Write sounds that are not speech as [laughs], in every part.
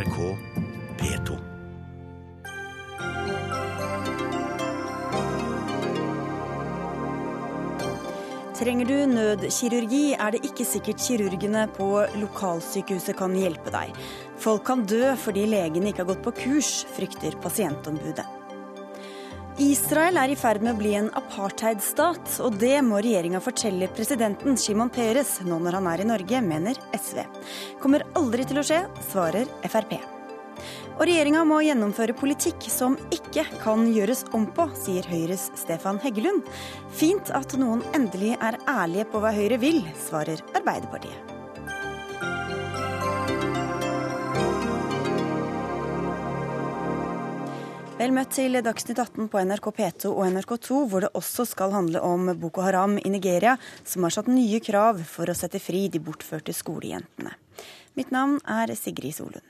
NRK P2. Trenger du nødkirurgi, er det ikke sikkert kirurgene på lokalsykehuset kan hjelpe deg. Folk kan dø fordi legene ikke har gått på kurs, frykter pasientombudet. Israel er i ferd med å bli en apartheidstat, og det må regjeringa fortelle presidenten Shimon Peres nå når han er i Norge, mener SV. Kommer aldri til å skje, svarer Frp. Og regjeringa må gjennomføre politikk som ikke kan gjøres om på, sier Høyres Stefan Heggelund. Fint at noen endelig er ærlige på hva Høyre vil, svarer Arbeiderpartiet. Vel møtt til Dagsnytt 18 på NRK P2 og NRK2, hvor det også skal handle om Boko Haram i Nigeria, som har satt nye krav for å sette fri de bortførte skolejentene. Mitt navn er Sigrid Solund.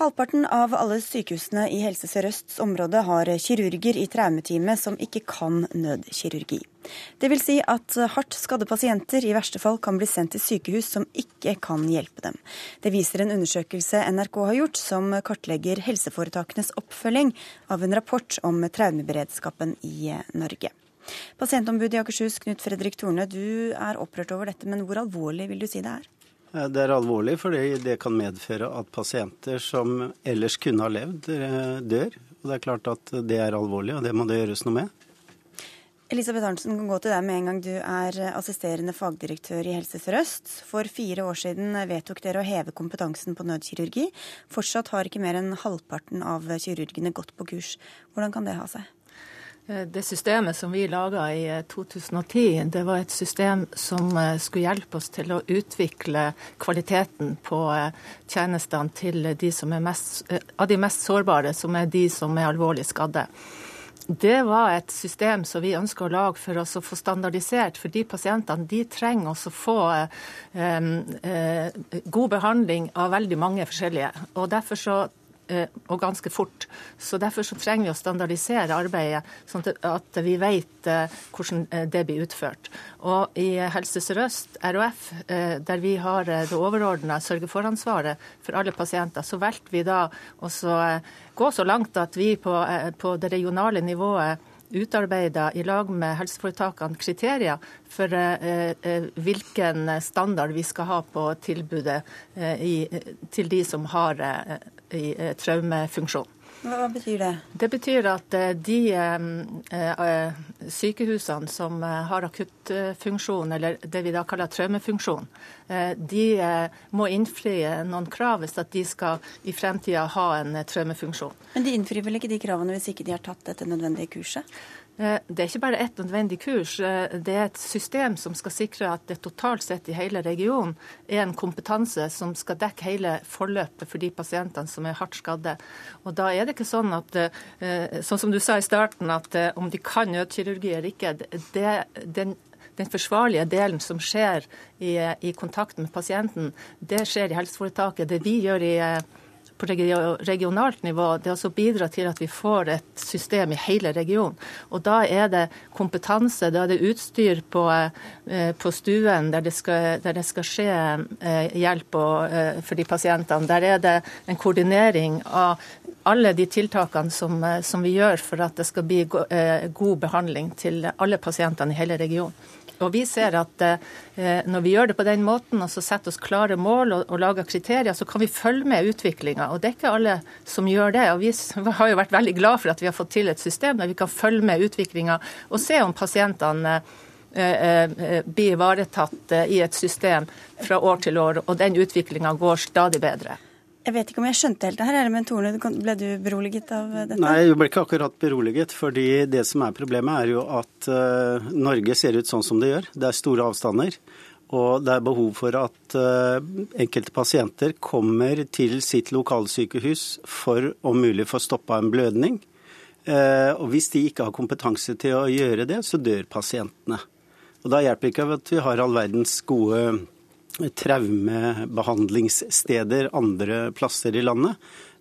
Halvparten av alle sykehusene i Helse Sør-Østs område har kirurger i traumeteamet som ikke kan nødkirurgi. Det vil si at hardt skadde pasienter i verste fall kan bli sendt til sykehus som ikke kan hjelpe dem. Det viser en undersøkelse NRK har gjort, som kartlegger helseforetakenes oppfølging av en rapport om traumeberedskapen i Norge. Pasientombud i Akershus, Knut Fredrik Torne, du er opprørt over dette, men hvor alvorlig vil du si det er? Det er alvorlig fordi det kan medføre at pasienter som ellers kunne ha levd, dør. Og Det er klart at det er alvorlig, og det må det gjøres noe med. Elisabeth Arntzen kan gå til deg med en gang du er assisterende fagdirektør i Helse Sør-Øst. For fire år siden vedtok dere å heve kompetansen på nødkirurgi. Fortsatt har ikke mer enn halvparten av kirurgene gått på kurs. Hvordan kan det ha seg? Det systemet som vi laga i 2010, det var et system som skulle hjelpe oss til å utvikle kvaliteten på tjenestene til de som er mest, av de mest sårbare, som er de som er alvorlig skadde. Det var et system som vi ønsker å lage for oss å få standardisert, for de pasientene de trenger også å få eh, eh, god behandling av veldig mange forskjellige. Og derfor så og ganske fort. Så Derfor så trenger vi å standardisere arbeidet, sånn at vi vet hvordan det blir utført. Og I Helse Sør-Øst, RHF, der vi har det overordna sørge-for-ansvaret for alle pasienter, så valgte vi da å gå så langt at vi på, på det regionale nivået utarbeida i lag med helseforetakene kriterier for eh, eh, hvilken standard vi skal ha på tilbudet eh, til de som har traumefunksjon. Hva betyr det? Det betyr at de eh, sykehusene som har akuttfunksjon, eller det vi da kaller traumefunksjon, eh, de må innfri noen krav hvis at de skal i fremtida ha en traumefunksjon. Men de innfrir vel ikke de kravene hvis ikke de har tatt dette nødvendige kurset? Det er ikke bare ett nødvendig kurs. Det er et system som skal sikre at det totalt sett i hele regionen er en kompetanse som skal dekke hele forløpet for de pasientene som er hardt skadde. Og da er det ikke sånn at, sånn som du sa i starten, at om de kan nødkirurgi eller ikke, det, den den forsvarlige delen som skjer i, i kontakt med pasienten, det skjer i helseforetaket. Det vi gjør i på regionalt nivå, det å bidra til at vi får et system i hele regionen. Og Da er det kompetanse, da er det utstyr på, på stuen der det, skal, der det, skal, skje hjelp for de pasientene. Der er det en koordinering av alle de tiltakene som, som vi gjør for at det skal bli god behandling til alle pasientene i hele regionen. Og vi ser at eh, når vi gjør det på den måten, og så setter oss klare mål og, og lager kriterier, så kan vi følge med utviklinga. Det er ikke alle som gjør det. Og vi [laughs] har jo vært veldig glad for at vi har fått til et system der vi kan følge med utviklinga og se om pasientene eh, blir ivaretatt i et system fra år til år, og den utviklinga går stadig bedre. Jeg vet ikke om jeg skjønte helt det her, men Torne, ble du beroliget av dette? Nei, jeg ble ikke akkurat beroliget. fordi det som er problemet, er jo at uh, Norge ser ut sånn som det gjør. Det er store avstander. Og det er behov for at uh, enkelte pasienter kommer til sitt lokalsykehus for om mulig få stoppa en blødning. Og hvis de ikke har kompetanse til å gjøre det, så dør pasientene. Og da hjelper det ikke at vi har all verdens gode traumebehandlingssteder andre plasser i landet.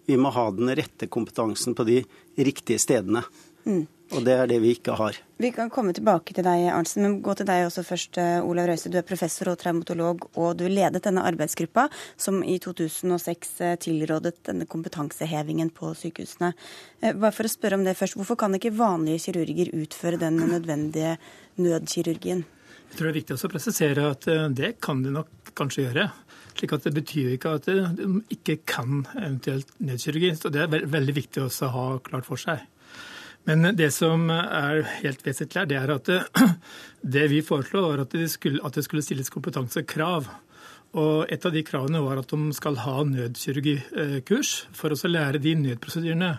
Vi må ha den rette kompetansen på de riktige stedene. Mm. Og det er det vi ikke har. Vi kan komme tilbake til deg, Arntzen, men gå til deg også først, eh, Olav Røise. Du er professor og traumatolog, og du ledet denne arbeidsgruppa som i 2006 eh, tilrådet denne kompetansehevingen på sykehusene. Eh, bare for å spørre om det først, Hvorfor kan ikke vanlige kirurger utføre den nødvendige nødkirurgien? Jeg tror det er viktig å presisere at det kan de nok kanskje gjøre. Slik at Det betyr ikke at de ikke kan eventuelt nødkirurgi. så Det er veldig viktig å ha klart for seg. Men det som er helt vesentlig, det er at det, [clears throat] det vi foreslo, var at det, skulle, at det skulle stilles kompetansekrav. Og Et av de kravene var at de skal ha nødkirurgikurs for å lære de nødprosedyrene.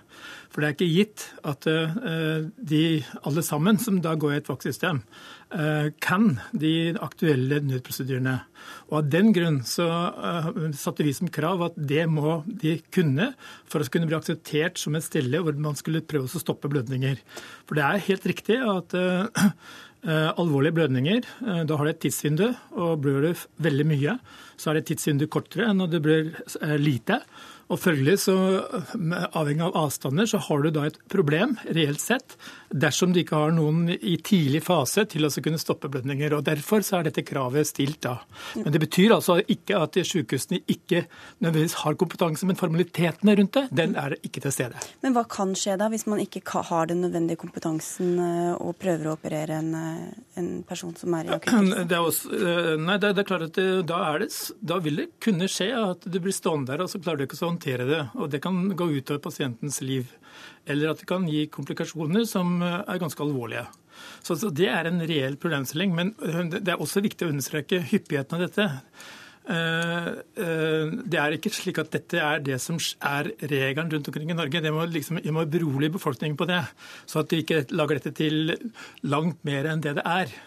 For det er ikke gitt at eh, de alle sammen som da går i et vaktsystem, eh, kan de aktuelle nødprosedyrene. Og Av den grunn så eh, satte vi som krav at det må de kunne for å kunne bli akseptert som et sted hvor man skulle prøve å stoppe blødninger. For det er helt riktig at alvorlige blødninger, da har det et tidsvindu, og blør du veldig mye, så er det et tidsvindu kortere enn når det blør lite. Og følgelig, så Avhengig av avstander så har du da et problem, reelt sett, dersom de ikke har noen i tidlig fase til å kunne stoppe blødninger. og Derfor så er dette kravet stilt da. Men det betyr altså ikke at sykehusene ikke nødvendigvis har kompetanse, men formalitetene rundt det, den er ikke til stede. Men hva kan skje da, hvis man ikke har den nødvendige kompetansen eh, og prøver å operere en, eh, en person som er i akutt [clears throat] eh, Nei, det, det, er klart at det, da, det, da, vil det kunne skje at du blir stående der, og så klarer du ikke å håndtere det. Og det kan gå utover pasientens liv. Eller at det kan gi komplikasjoner som eh, er ganske alvorlige. Så Det er en reell problemstilling. Men eh, det er også viktig å understreke hyppigheten av dette. Eh, det er ikke slik at dette er det som er regelen rundt omkring i Norge. Det må, liksom, må berolige befolkningen på det, så at de ikke lager dette til langt mer enn det det er.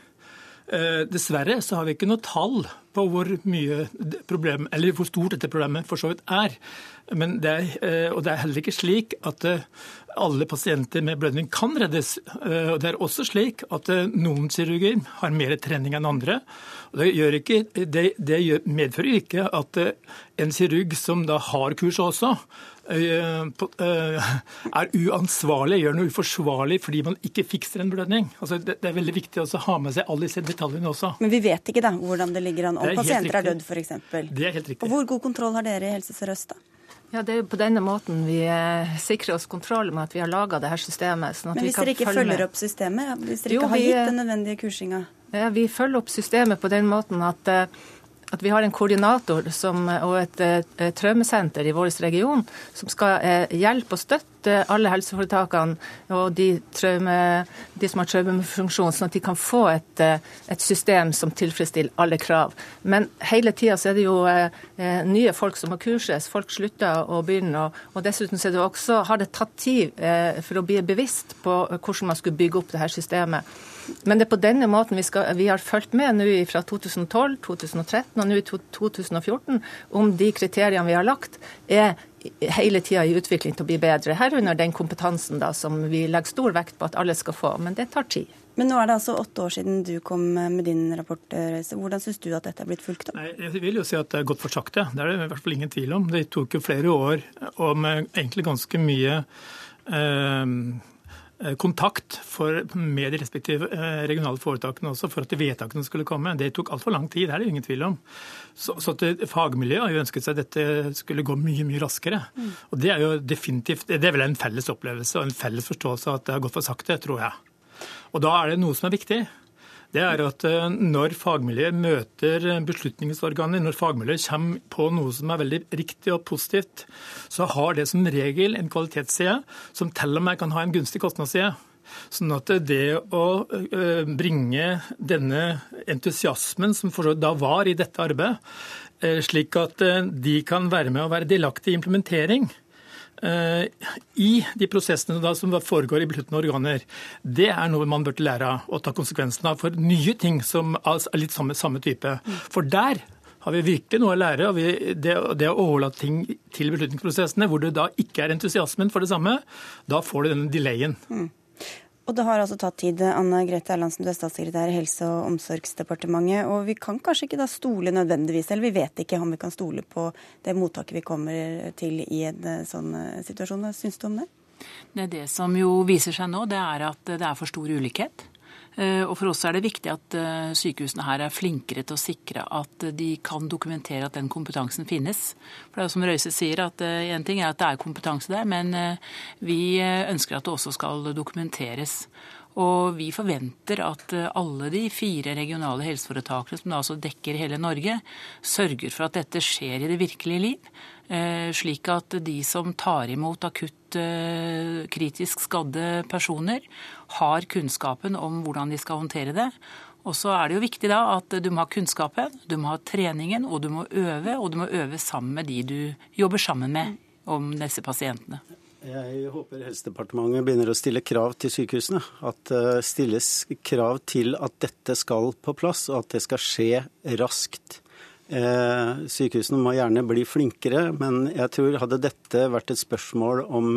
Dessverre så har vi ikke noe tall på hvor, mye problem, eller hvor stort dette problemet for så vidt er. Det er, og det er heller ikke slik at alle pasienter med blødning kan reddes. Eh, og Det er også slik at noen kirurger har mer trening enn andre. Og det, ikke, det, det medfører ikke at en kirurg som da har kurs også, er uansvarlig, gjør noe uforsvarlig fordi man ikke fikser en blødning. Altså, det, er veldig viktig å ha med seg alle disse detaljene også. Men vi vet ikke da hvordan det ligger an om pasienter er dødd f.eks. Det er helt riktig. Og Hvor god kontroll har dere i Helse Sør-Øst da? Ja, Det er jo på denne måten vi eh, sikrer oss kontroll med at vi har laga dette systemet. Sånn Men hvis dere ikke følger opp systemet, hvis dere jo, ikke har gitt den nødvendige kursinga? Ja, Vi følger opp systemet på den måten at, eh, at vi har en koordinator som, og et, et traumesenter i vår region som skal eh, hjelpe og støtte alle helseforetakene og de, traume, de som har traumefunksjon, sånn at de kan få et, et, system som tilfredsstiller alle krav. Men hele tida er det jo eh, nye folk som må kurses. Folk slutter å begynne. Og, og dessuten er det også, har det tatt tid eh, for å bli bevisst på hvordan man skulle bygge opp det her systemet. Men det er på denne måten vi, skal, vi har fulgt med nå fra 2012, 2013 og nå i 2014 om de kriteriene vi har lagt, er hele tida i utvikling til å bli bedre. Herunder den kompetansen da, som vi legger stor vekt på at alle skal få. Men det tar tid. Men nå er det altså åtte år siden du kom med din rapport. Hvordan syns du at dette er blitt fulgt opp? Nei, jeg vil jo si at det er gått for sakte. Det er det i hvert fall ingen tvil om. Det tok jo flere år og med egentlig ganske mye Eh, kontakt for, med de respektive eh, regionale foretakene også for at vedtakene skulle komme. Det tok altfor lang tid, det er det ingen tvil om. Så, så Fagmiljøet har jo ønsket seg at dette skulle gå mye mye raskere. Mm. Og Det er jo definitivt, det er vel en felles opplevelse og en felles forståelse av at det har gått for sakte, tror jeg. Og Da er det noe som er viktig det er at eh, når fagmiljøet møter beslutningsorganer, når fagmiljøet kommer på noe som er veldig riktig og positivt, så har det som regel en kvalitetsside som til og med kan ha en gunstig kostnadsside. Sånn at det å eh, bringe denne entusiasmen som da var i dette arbeidet, eh, slik at de kan være med og være delaktige i implementering, i de prosessene som foregår i besluttende organer, det er noe man burde lære av og ta konsekvensen av for nye ting som er litt samme, samme type. For der har vi virkelig noe å lære. av det, det å overlate ting til beslutningsprosessene hvor det da ikke er entusiasmen for det samme, da får du denne delayen. Mm. Og det har altså tatt tid. Anne Grete Erlandsen, du er statssekretær i Helse- og omsorgsdepartementet. Og vi kan kanskje ikke da stole nødvendigvis, eller vi vet ikke om vi kan stole på det mottaket vi kommer til i en eh, sånn eh, situasjon. Hva syns du om det? Det som jo viser seg nå, det er at det er for stor ulikhet. Eh, og For oss er det viktig at eh, sykehusene her er flinkere til å sikre at de kan dokumentere at den kompetansen finnes. For det er som Røise sier, at en ting er at det er kompetanse der, men vi ønsker at det også skal dokumenteres. Og vi forventer at alle de fire regionale helseforetakene, som da altså dekker hele Norge, sørger for at dette skjer i det virkelige liv. Eh, slik at de som tar imot akutt eh, kritisk skadde personer, har kunnskapen om hvordan de skal håndtere det. Og så er det jo viktig da at du må ha kunnskapen, du må ha treningen, og du må øve. Og du må øve sammen med de du jobber sammen med om disse pasientene. Jeg håper Helsedepartementet begynner å stille krav til sykehusene. At det stilles krav til at dette skal på plass, og at det skal skje raskt. Eh, sykehusene må gjerne bli flinkere, men jeg tror hadde dette vært et spørsmål om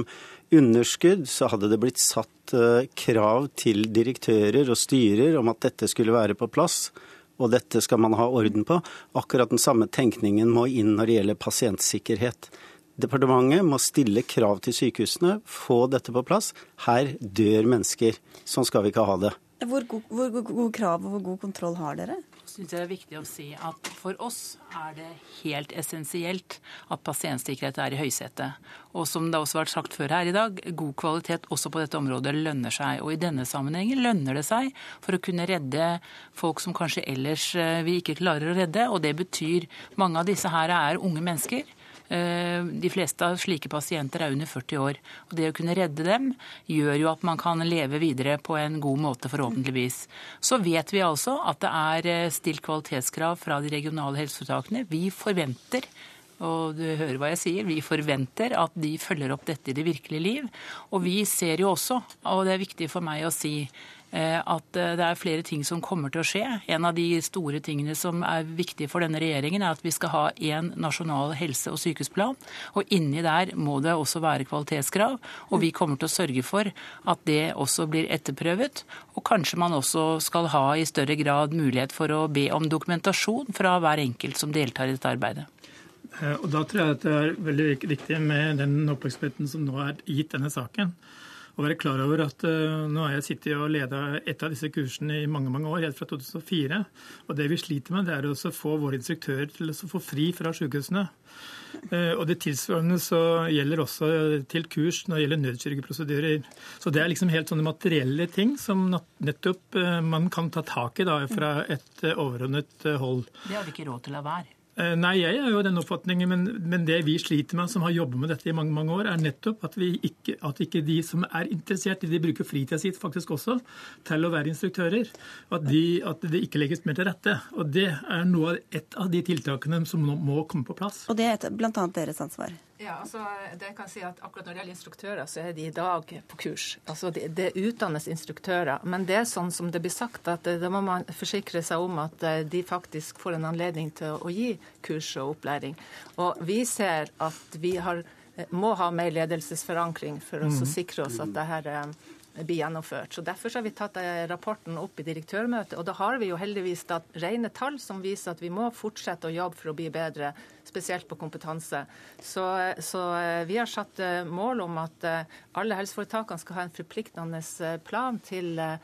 underskudd, så hadde det blitt satt eh, krav til direktører og styrer om at dette skulle være på plass. Og dette skal man ha orden på. Akkurat den samme tenkningen må inn når det gjelder pasientsikkerhet. Departementet må stille krav til sykehusene, få dette på plass. Her dør mennesker. Sånn skal vi ikke ha det. Hvor gode hvor, god krav og hvor god kontroll har dere? syns jeg det er viktig å si at for oss er det helt essensielt at pasientsikkerhet er i høysetet. Og som det også har vært sagt før her i dag, god kvalitet også på dette området lønner seg. Og i denne sammenhengen lønner det seg for å kunne redde folk som kanskje ellers eh, vi ikke klarer å redde. Og det betyr mange av disse her er unge mennesker de fleste av slike pasienter er under 40 år. og Det å kunne redde dem gjør jo at man kan leve videre på en god måte, forhåpentligvis. Så vet vi altså at det er eh, stilt kvalitetskrav fra de regionale helseforetakene. Vi forventer og du hører hva jeg sier, vi forventer at de følger opp dette i det virkelige liv. Og vi ser jo også, og det er viktig for meg å si, Eh, at eh, det er flere ting som kommer til å skje. En av de store tingene som er viktige for denne regjeringen, er at vi skal ha én nasjonal helse- og sykehusplan. Og inni der må det også være kvalitetskrav. Og vi kommer til å sørge for at det også blir etterprøvet. Og kanskje man også skal ha i større grad mulighet for å be om dokumentasjon fra hver enkelt som deltar i dette arbeidet. Eh, og Da tror jeg at det er veldig viktig med den oppmerksomheten som nå er gitt denne saken å være klar over at uh, nå har jeg sittet og leda et av disse kursene i mange mange år, helt fra 2004. Og det vi sliter med, det er å få våre instruktører til å få fri fra sykehusene. Uh, og det tilsvarende så gjelder også til kurs når det gjelder nødkirurgiprosedyrer. Så det er liksom helt sånne materielle ting som nettopp uh, man kan ta tak i da, fra et overordnet hold. Det har vi ikke råd til å la være. Eh, nei, jeg har jo den oppfatningen, men, men, det vi sliter med, som har jobbet med dette i mange mange år, er nettopp at, vi ikke, at ikke de som er interessert, de bruker fritida si faktisk også til å være instruktører. At, de, at det ikke legges mer til rette. Og Det er noe av, et av de tiltakene som nå må komme på plass. Og det er bl.a. deres ansvar? Ja, altså, det kan jeg si at Akkurat når det gjelder instruktører, så er de i dag på kurs. Altså, Det, det utdannes instruktører. Men det er sånn som det blir sagt, at da må man forsikre seg om at eh, de faktisk får en anledning til å gi kurs og opplæring. Og vi ser at vi har, eh, må ha mer ledelsesforankring for å mm. sikre oss at det her eh, blir gjennomført. Så Derfor har vi tatt rapporten opp i direktørmøtet. Og da har vi jo heldigvis tatt rene tall som viser at vi må fortsette å jobbe for å bli bedre spesielt på kompetanse. Så, så, eh, vi har satt eh, mål om at eh, alle helseforetakene skal ha en forpliktende plan til Eh,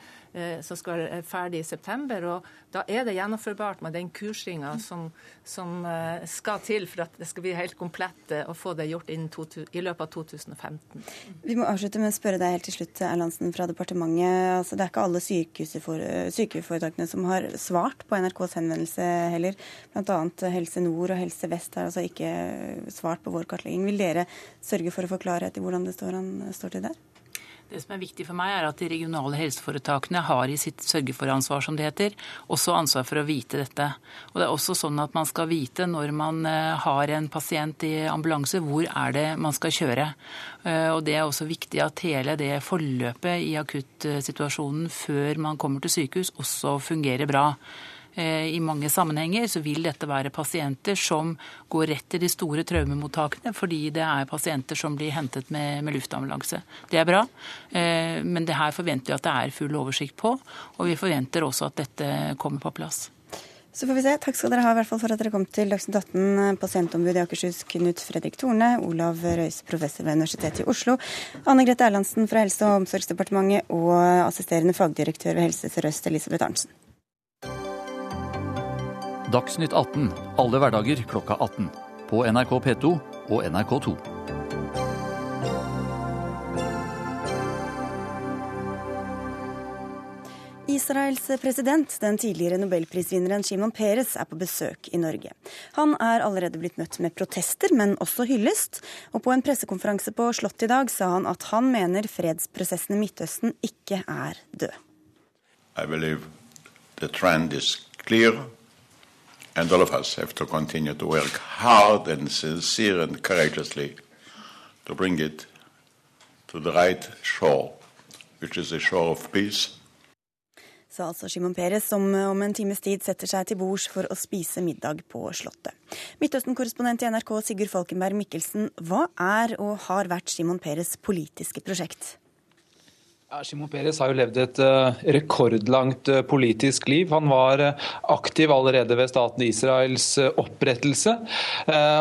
som skal være ferdig i september. og Da er det gjennomførbart med den kursinga som, som, eh, skal til for at det skal bli helt komplett å få det gjort to, i løpet av 2015. Vi må avslutte med å spørre deg helt til slutt, Erlandsen fra departementet. Altså, det er ikke alle sykehusforetakene som har svart på NRKs henvendelse heller. Bl.a. Helse Nord og Helse Vest har altså ikke svart på vår kartlegging. Vil dere sørge for å få klarhet i hvordan det står, står til der? Det som er viktig for meg, er at de regionale helseforetakene har i sitt sørge-for-ansvar, som det heter, også ansvar for å vite dette. Og det er også sånn at man skal vite når man eh, har en pasient i ambulanse, hvor er det man skal kjøre. Eh, og det er også viktig at hele det forløpet i akuttsituasjonen før man kommer til sykehus, også fungerer bra. Eh, I mange sammenhenger så vil dette være pasienter som går rett til de store traumemottakene, fordi det er pasienter som blir hentet med, med luftambulanse. Det er bra, eh, men det her forventer vi at det er full oversikt på, og vi forventer også at dette kommer på plass. Så får vi se. Takk skal dere ha i hvert fall for at dere kom til Dagsnytt 18. Pasientombud i Akershus Knut Fredrik Torne, Olav Røis, professor ved Universitetet i Oslo, Anne Grete Erlandsen fra Helse- og omsorgsdepartementet og assisterende fagdirektør ved Helse Sør-Øst, Elisabeth Arntzen. Dagsnytt 18 alle hverdager klokka 18. På NRK P2 og NRK2. Israels president, den tidligere nobelprisvinneren Shimon Peres, er på besøk i Norge. Han er allerede blitt møtt med protester, men også hyllest. Og på en pressekonferanse på Slottet i dag sa han at han mener fredsprosessen i Midtøsten ikke er død. I believe the trend is clear, and all of us have to continue to work hard and sincere and courageously to bring it to the right shore, which is the shore of peace sa altså Shimon Peres, som om en times tid setter seg til bords for å spise middag på Slottet. Midtøsten-korrespondent i NRK Sigurd Falkenberg Mikkelsen, hva er og har vært Shimon Peres politiske prosjekt? Ja, Shimon Peres har jo levd et uh, rekordlangt uh, politisk liv. Han var uh, aktiv allerede ved staten Israels opprettelse.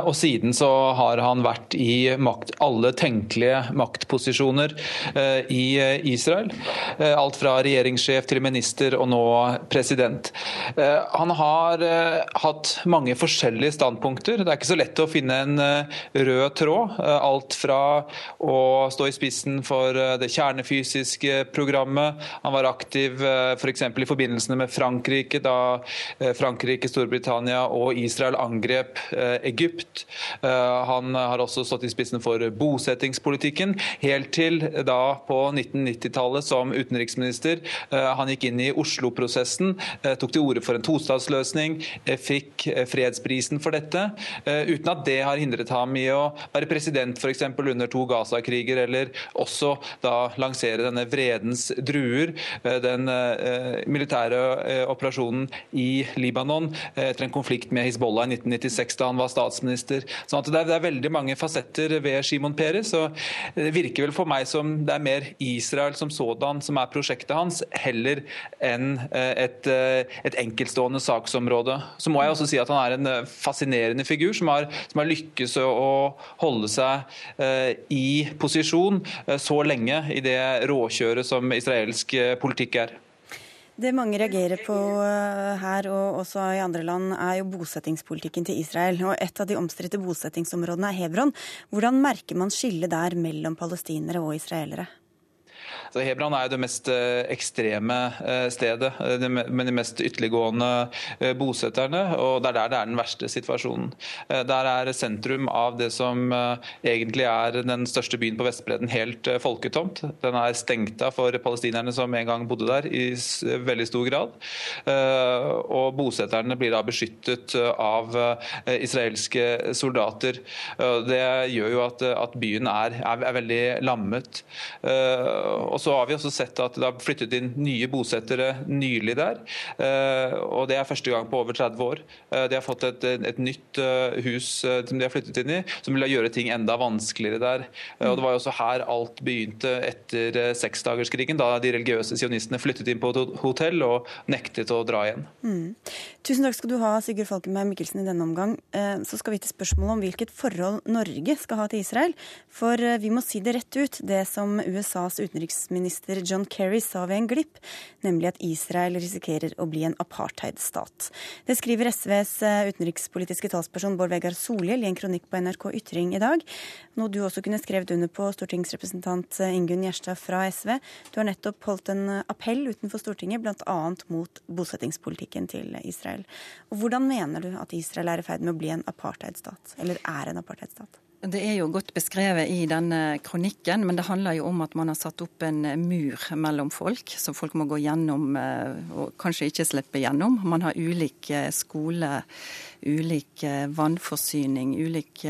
og siden så har han vært i makt, alle tenkelige maktposisjoner i Israel. alt fra regjeringssjef til minister og nå president. han har hatt mange forskjellige standpunkter. Det er ikke så lett å finne en rød tråd. alt fra å stå i spissen for det kjernefysiske politiske programmet. Han var aktiv eh, f.eks. For i forbindelsene med Frankrike, da eh, Frankrike, Storbritannia og Israel angrep eh, Egypt. Han har også stått i spissen for bosettingspolitikken, helt til da på 1990-tallet som utenriksminister. Han gikk inn i Oslo-prosessen, tok til orde for en tostatsløsning, fikk fredsprisen for dette, uten at det har hindret ham i å være president f.eks. under to Gaza-kriger, eller også da lansere denne fredens druer, eh, den eh, militære eh, operasjonen i Libanon etter en konflikt med Hizbollah i 1996 da han var statsminister. Sånn er, det er veldig mange fasetter ved Shimon Peres. og Det virker vel for meg som det er mer Israel som sådan som er prosjektet hans, heller enn et, et enkeltstående saksområde. Så må jeg også si at han er en fascinerende figur som har, som har lykkes å holde seg i posisjon så lenge i det råkjøret oppgjøret som israelsk eh, politikk er. Det mange reagerer på eh, her og også i andre land, er jo bosettingspolitikken til Israel. Og Et av de omstridte bosettingsområdene er Hebron. Hvordan merker man skillet der mellom palestinere og israelere? Så Hebron er jo det mest eh, ekstreme eh, stedet, eh, med de mest ytterliggående bosetterne. og Det er der det er den verste situasjonen. Der er sentrum av det som egentlig er den største byen på Vestbredden helt folketomt. Den er stengt av for palestinerne som en gang bodde der, i veldig stor grad. Og bosetterne blir da beskyttet av israelske soldater. Det gjør jo at, byen er veldig lammet. Og så har vi også sett at det har flyttet inn nye bosettere nylig der. Eh, og det er første gang på over 30 år. Eh, de har fått et, et nytt eh, hus som de har flyttet inn i, som vil gjøre ting enda vanskeligere der. Og Det var jo også her alt begynte etter seksdagerskrigen, da de religiøse sionistene flyttet inn på et hotell og nektet å dra igjen. Mm. Tusen takk skal du ha, Sigurd Falkenberg Mikkelsen, i denne omgang. Så skal vi til spørsmålet om hvilket forhold Norge skal ha til Israel. For vi må si det rett ut, det som USAs utenriks utenriksminister John Kerry sa ved en glipp, nemlig at Israel risikerer å bli en apartheidstat. Det skriver SVs eh, utenrikspolitiske talsperson Bård Vegar Solhjell i en kronikk på NRK Ytring i dag. Noe du også kunne skrevet under på, stortingsrepresentant eh, Ingunn Gjerstad fra SV. Du har nettopp holdt en eh, appell utenfor Stortinget, bl.a. mot bosettingspolitikken til Israel. Og hvordan mener du at Israel er i ferd med å bli en apartheidstat, eller er en apartheidstat? Det er jo godt beskrevet i denne kronikken, men det handler jo om at man har satt opp en mur mellom folk, som folk må gå gjennom eh, og kanskje ikke slippe gjennom. Man har ulik eh, skole, ulik eh, vannforsyning, ulik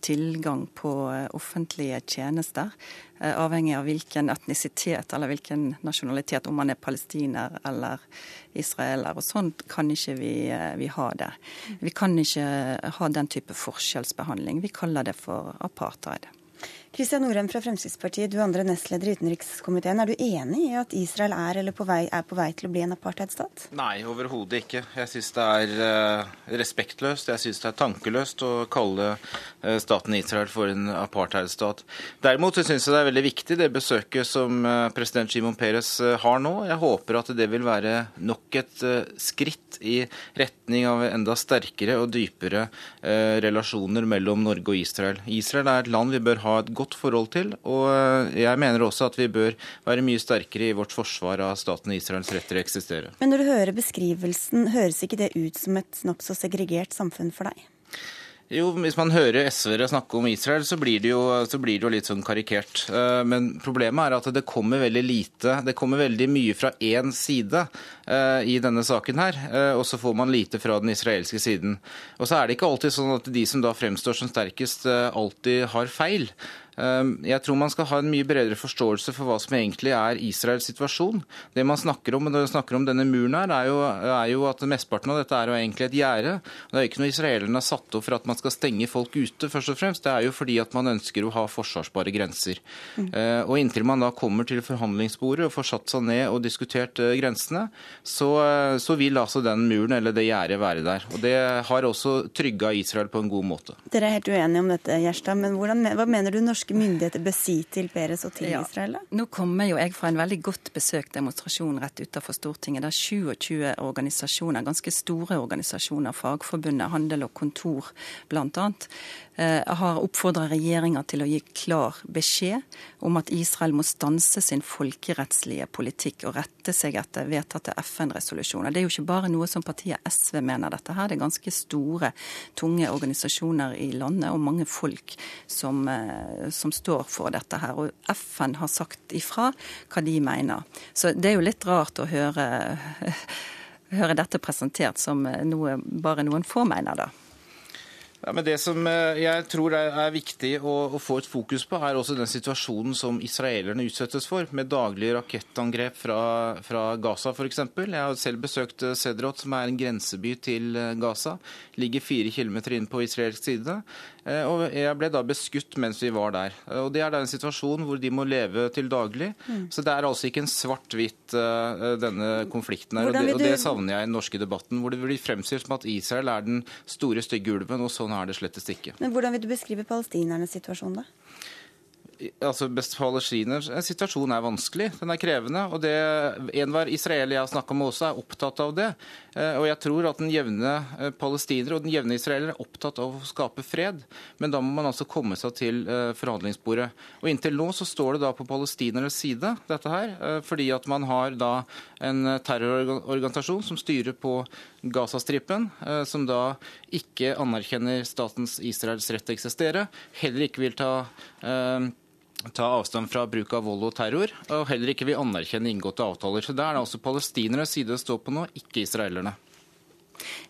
tilgang på offentlige tjenester. Avhengig av hvilken etnisitet eller hvilken nasjonalitet, om man er palestiner eller israeler. Og sånn kan ikke vi, eh, vi, ha det. Vi kan ikke ha den type forskjellsbehandling. Vi kaller det for apartheid. Kristian Norheim fra Fremskrittspartiet, du andre nestleder i utenrikskomiteen. Er du enig i at Israel er, på vei, er på vei til å bli en apartheidstat? Nei, overhodet ikke. Jeg syns det er uh, respektløst, jeg syns det er tankeløst å kalle uh, staten Israel for en apartheidstat. Derimot syns jeg det er veldig viktig det besøket som uh, president Shimon Peres har nå. Jeg håper at det vil være nok et skritt i retning av enda sterkere og dypere relasjoner mellom Norge og Israel. Israel er et land vi bør ha et godt forhold til. Og eh, jeg mener også at vi bør være mye sterkere i vårt forsvar av staten Israels rett til å eksistere. Men når du hører beskrivelsen, høres ikke det ut som et nokså segregert samfunn for deg? Jo, Hvis man hører SV-ere snakke om Israel, så blir, det jo, så blir det jo litt sånn karikert. Eh, men problemet er at det kommer veldig lite, det kommer veldig mye fra én side eh, i denne saken her. Og så får man lite fra den israelske siden. Og så er det ikke alltid sånn at de som da fremstår som sterkest, alltid har feil. Ehm, jeg tror man skal ha en mye bredere forståelse for hva som egentlig er Israels situasjon. Det man snakker om når man snakker om denne muren her, er jo, er jo at mesteparten av dette er jo egentlig et gjerde. Det er ikke noe israelerne har satt opp for at man skal stenge folk ute, først og fremst. Det er jo fordi at man ønsker å ha forsvarsbare grenser. Mm. Og inntil man da kommer til forhandlingsbordet og får satt seg ned og diskutert eh, grensene, så, eh, så vil altså den muren eller det gjerdet være der. Og det har også trygga Israel på en god måte. Dere er helt uenige om dette, Gjerstad, men hvordan, hva mener du norske norske myndigheter bør si til Peres og til ja. Israel? Nå kommer jo jeg fra en veldig godt besøkt demonstrasjon rett utenfor Stortinget, der 27 organisasjoner, ganske store organisasjoner, Fagforbundet, Handel og Kontor bl.a., Eh, har oppfordra regjeringa til å gi klar beskjed om at Israel må stanse sin folkerettslige politikk og rette seg etter vedtatte FN-resolusjoner. Det er jo ikke bare noe som partiet SV mener dette her. Det er ganske store, tunge organisasjoner i landet og mange folk som, eh, som står for dette her. Og FN har sagt ifra hva de mener. Så det er jo litt rart å høre, [laughs] høre dette presentert som noe bare noen få mener, da. Ja, men Det som eh, jeg tror er viktig å, få et fokus på, er også den situasjonen som israelerne utsettes for, med daglige rakettangrep fra, fra Gaza f.eks. Jeg har selv besøkt eh, Sedrot, som er en grenseby til eh, Gaza. Ligger fire kilometer inn på israelsk side. Og Jeg ble da beskutt mens vi var der. Og Det er da en situasjon hvor de må leve til daglig. Mm. Så det er altså ikke en svart-hvitt denne konflikten her. Og det, og det, savner jeg i den norske debatten, hvor det blir fremstilt som at Israel er den store, stygge ulven. og sånn er det slettes ikke. Men Hvordan vil du beskrive palestinernes situasjon, da? Altså Palestiners situasjon er vanskelig, den er krevende. og det Enhver israeler jeg har snakka med også, er opptatt av det. Eh, og jeg tror at den jevne eh, palestiner og den jevne israeler er opptatt av å skape fred. Men da må man altså komme seg til eh, forhandlingsbordet. Og Inntil nå så står det da på palestinernes side, dette her. Fordi at man har da en terrororganisasjon som styrer på Gazastripen, som da ikke anerkjenner statens Israels rett til å eksistere, heller ikke vil ta ta avstand fra bruk av vold og terror, og heller ikke vil anerkjenne inngåtte avtaler. Så der er det altså palestinernes side det står på nå, ikke israelerne.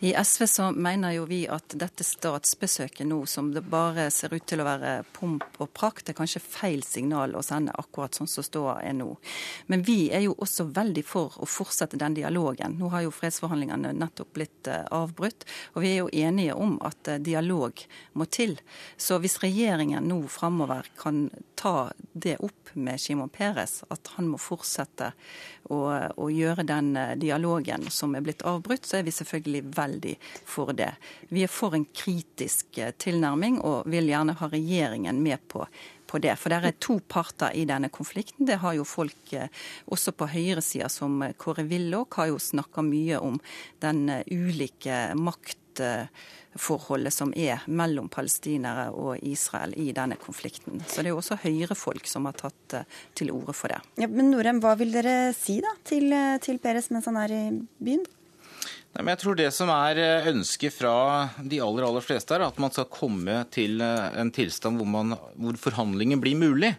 I SV så mener jo vi at dette statsbesøket nå, som det bare ser ut til å være pomp og prakt, er kanskje feil signal å sende akkurat sånn som ståa er nå. Men vi er jo også veldig for å fortsette den dialogen. Nå har jo fredsforhandlingene nettopp blitt eh, avbrutt, og vi er jo enige om at eh, dialog må til. Så hvis regjeringen nå framover kan ta det opp med Shimon Peres, at han må fortsette å, å, gjøre den eh, dialogen som er blitt avbrutt, så er vi selvfølgelig veldig for det. Vi er for en kritisk eh, tilnærming og vil gjerne ha regjeringen med på på det. For det er to parter i denne konflikten. Det har jo folk eh, også på høyresida, som Kåre Willoch, har jo snakka mye om den ulike makt forholdet som er mellom palestinere og Israel i denne konflikten. Så det er jo også Høyre-folk som har tatt eh, til orde for det. Ja, men Norem, hva vil dere si da til, eh, til Peres mens han er i byen? Nei, men jeg tror Det som er eh, ønsket fra de aller aller fleste, er at man skal komme til en tilstand hvor, man, hvor forhandlinger blir mulig.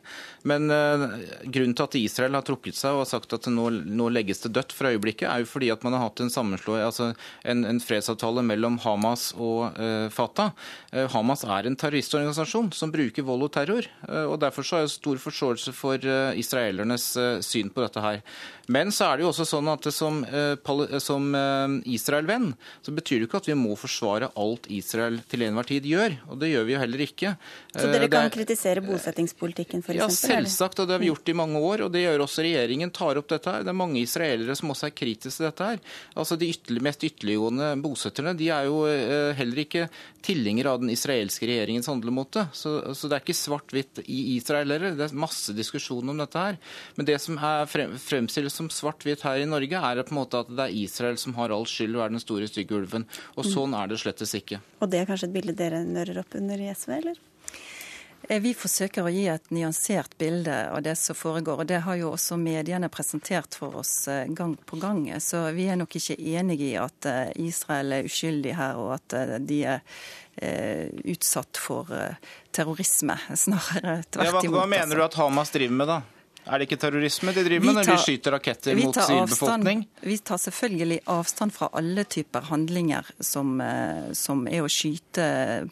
Men uh, grunnen til at Israel har trukket seg og har sagt at nå, nå, legges det dødt for øyeblikket, er jo fordi at man har hatt en altså en, en, fredsavtale mellom Hamas og uh, Fatah. Uh, Hamas er en terroristorganisasjon som bruker vold og terror. og Derfor så har jeg stor forståelse for israelernes syn på dette her. Men så er det jo også sånn at som, som Israel-venn, så betyr det ikke at vi må forsvare alt Israel til enhver tid gjør. Og det gjør vi jo heller ikke. Så dere kan kritisere bosettingspolitikken f.eks.? Ja, selvsagt, og det har vi gjort i mange år. Og det gjør også regjeringen. tar opp dette her. Det er mange israelere som også er kritiske til dette her. Altså De ytterlig, mest ytterliggående bosetterne de er jo heller ikke tilhengere av den israelske regjeringens handlemåte. Så, så det er ikke svart-hvitt i Israel heller. Det er masse diskusjon om dette her. Men det som er fremstilles som svart-hvitt her i Norge, er på en måte at det er Israel som har all skyld og er den store stygge ulven. Og mm. sånn er det slettes ikke. Og det er kanskje et bilde dere nører opp under i SV, eller? Eh, vi forsøker å gi et nyansert bilde av det som foregår. og Det har jo også mediene presentert for oss eh, gang på gang. Så vi er nok ikke enige i at eh, Israel er uskyldig her, og at de er utsatt for terrorisme. [laughs] Snarere tvert imot. Ja, hva, hva mener du at Hamas driver med, da? Er det ikke terrorisme de driver med når de skyter raketter mot sivilbefolkning? Vi tar selvfølgelig avstand fra alle typer handlinger som, eh, som er å skyte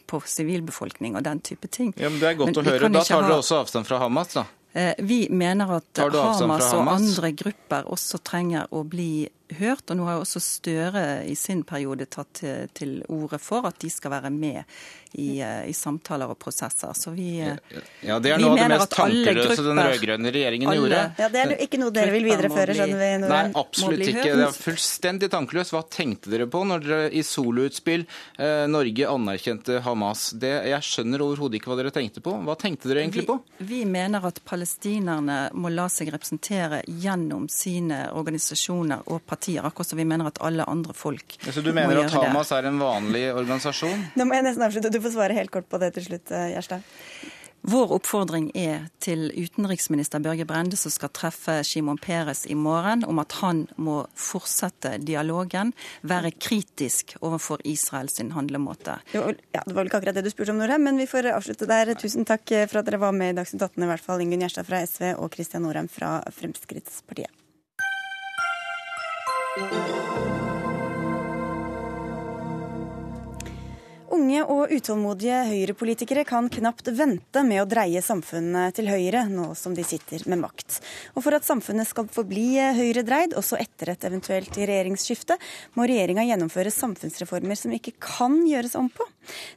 på sivilbefolkning og den type ting. Ja, men Det er godt men å høre. Da tar dere også avstand fra Hamas, da? Eh, vi mener at Hamas, Hamas og andre grupper også trenger å bli hørt. Og nå har jo også Støre i sin periode tatt til, til orde for at de skal være med i, eh, i, samtaler og prosesser. Så vi, eh, ja, Det er noe av det mest tankeløse den rød-grønne regjeringen alle, gjorde. Ja, Det er ikke noe dere vil videreføre, skjønner vi? Nei, absolutt ikke. Det er fullstendig tankeløst. Hva tenkte dere på når dere i soloutspill eh, Norge anerkjente Hamas? Det, jeg skjønner overhodet ikke hva dere tenkte på. Hva tenkte dere egentlig på? Vi, vi mener at palestinerne må la seg representere gjennom sine organisasjoner og partier, akkurat som vi mener at alle andre folk må gjøre det. Så du mener at Hamas det. er en vanlig organisasjon? Nå må jeg nesten avslutte. Du får svare helt kort på det til slutt, eh, Gjerstad. Vår oppfordring er til utenriksminister Børge Brende, som skal treffe Shimon Peres i morgen, om at han må fortsette dialogen, være kritisk overfor Israels handlemåte. Jo, ja, Det var vel ikke akkurat det du spurte om, Norheim, men vi får avslutte der. Tusen takk for at dere var med i Dagsnytt 18, i hvert fall Ingunn Gjerstad fra SV og Kristian Norheim fra Fremskrittspartiet. Música Unge og utålmodige høyrepolitikere kan knapt vente med å dreie samfunnet til høyre, nå som de sitter med makt. Og for at samfunnet skal forbli høyredreid, også etter et eventuelt regjeringsskifte, må regjeringa gjennomføre samfunnsreformer som ikke kan gjøres om på.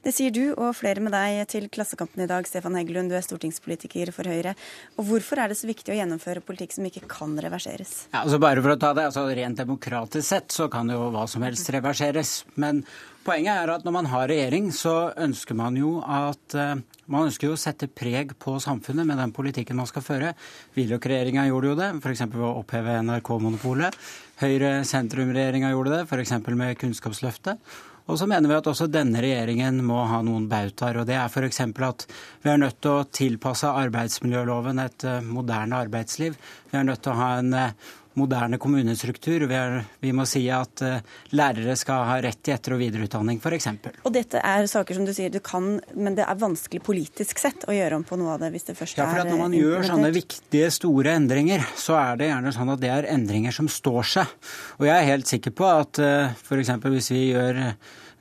Det sier du og flere med deg til Klassekampen i dag, Stefan Heggelund, du er stortingspolitiker for Høyre. Og hvorfor er det så viktig å gjennomføre politikk som ikke kan reverseres? Ja, altså bare for å ta det, altså Rent demokratisk sett så kan jo hva som helst reverseres. Men Poenget er at når man har regjering, så ønsker man jo at uh, man ønsker jo å sette preg på samfunnet med den politikken man skal føre. Willoch-regjeringa gjorde jo det, f.eks. ved å oppheve NRK-monopolet. Høyre-sentrum-regjeringa gjorde det, f.eks. med Kunnskapsløftet. Og så mener vi at også denne regjeringen må ha noen bautaer. Og det er f.eks. at vi er nødt til å tilpasse arbeidsmiljøloven et uh, moderne arbeidsliv. Vi er nødt til å ha en uh, moderne kommunestruktur. Vi, vi, må si at uh, lærere skal ha rett til etter- og videreutdanning, f.eks. Og dette er saker som du sier du kan, men det er vanskelig politisk sett å gjøre om på noe av det hvis det først er Ja, for når man gjør sånne viktige, store endringer, så er det gjerne sånn at det er endringer som står seg. Og jeg er helt sikker på at uh, f.eks. hvis vi gjør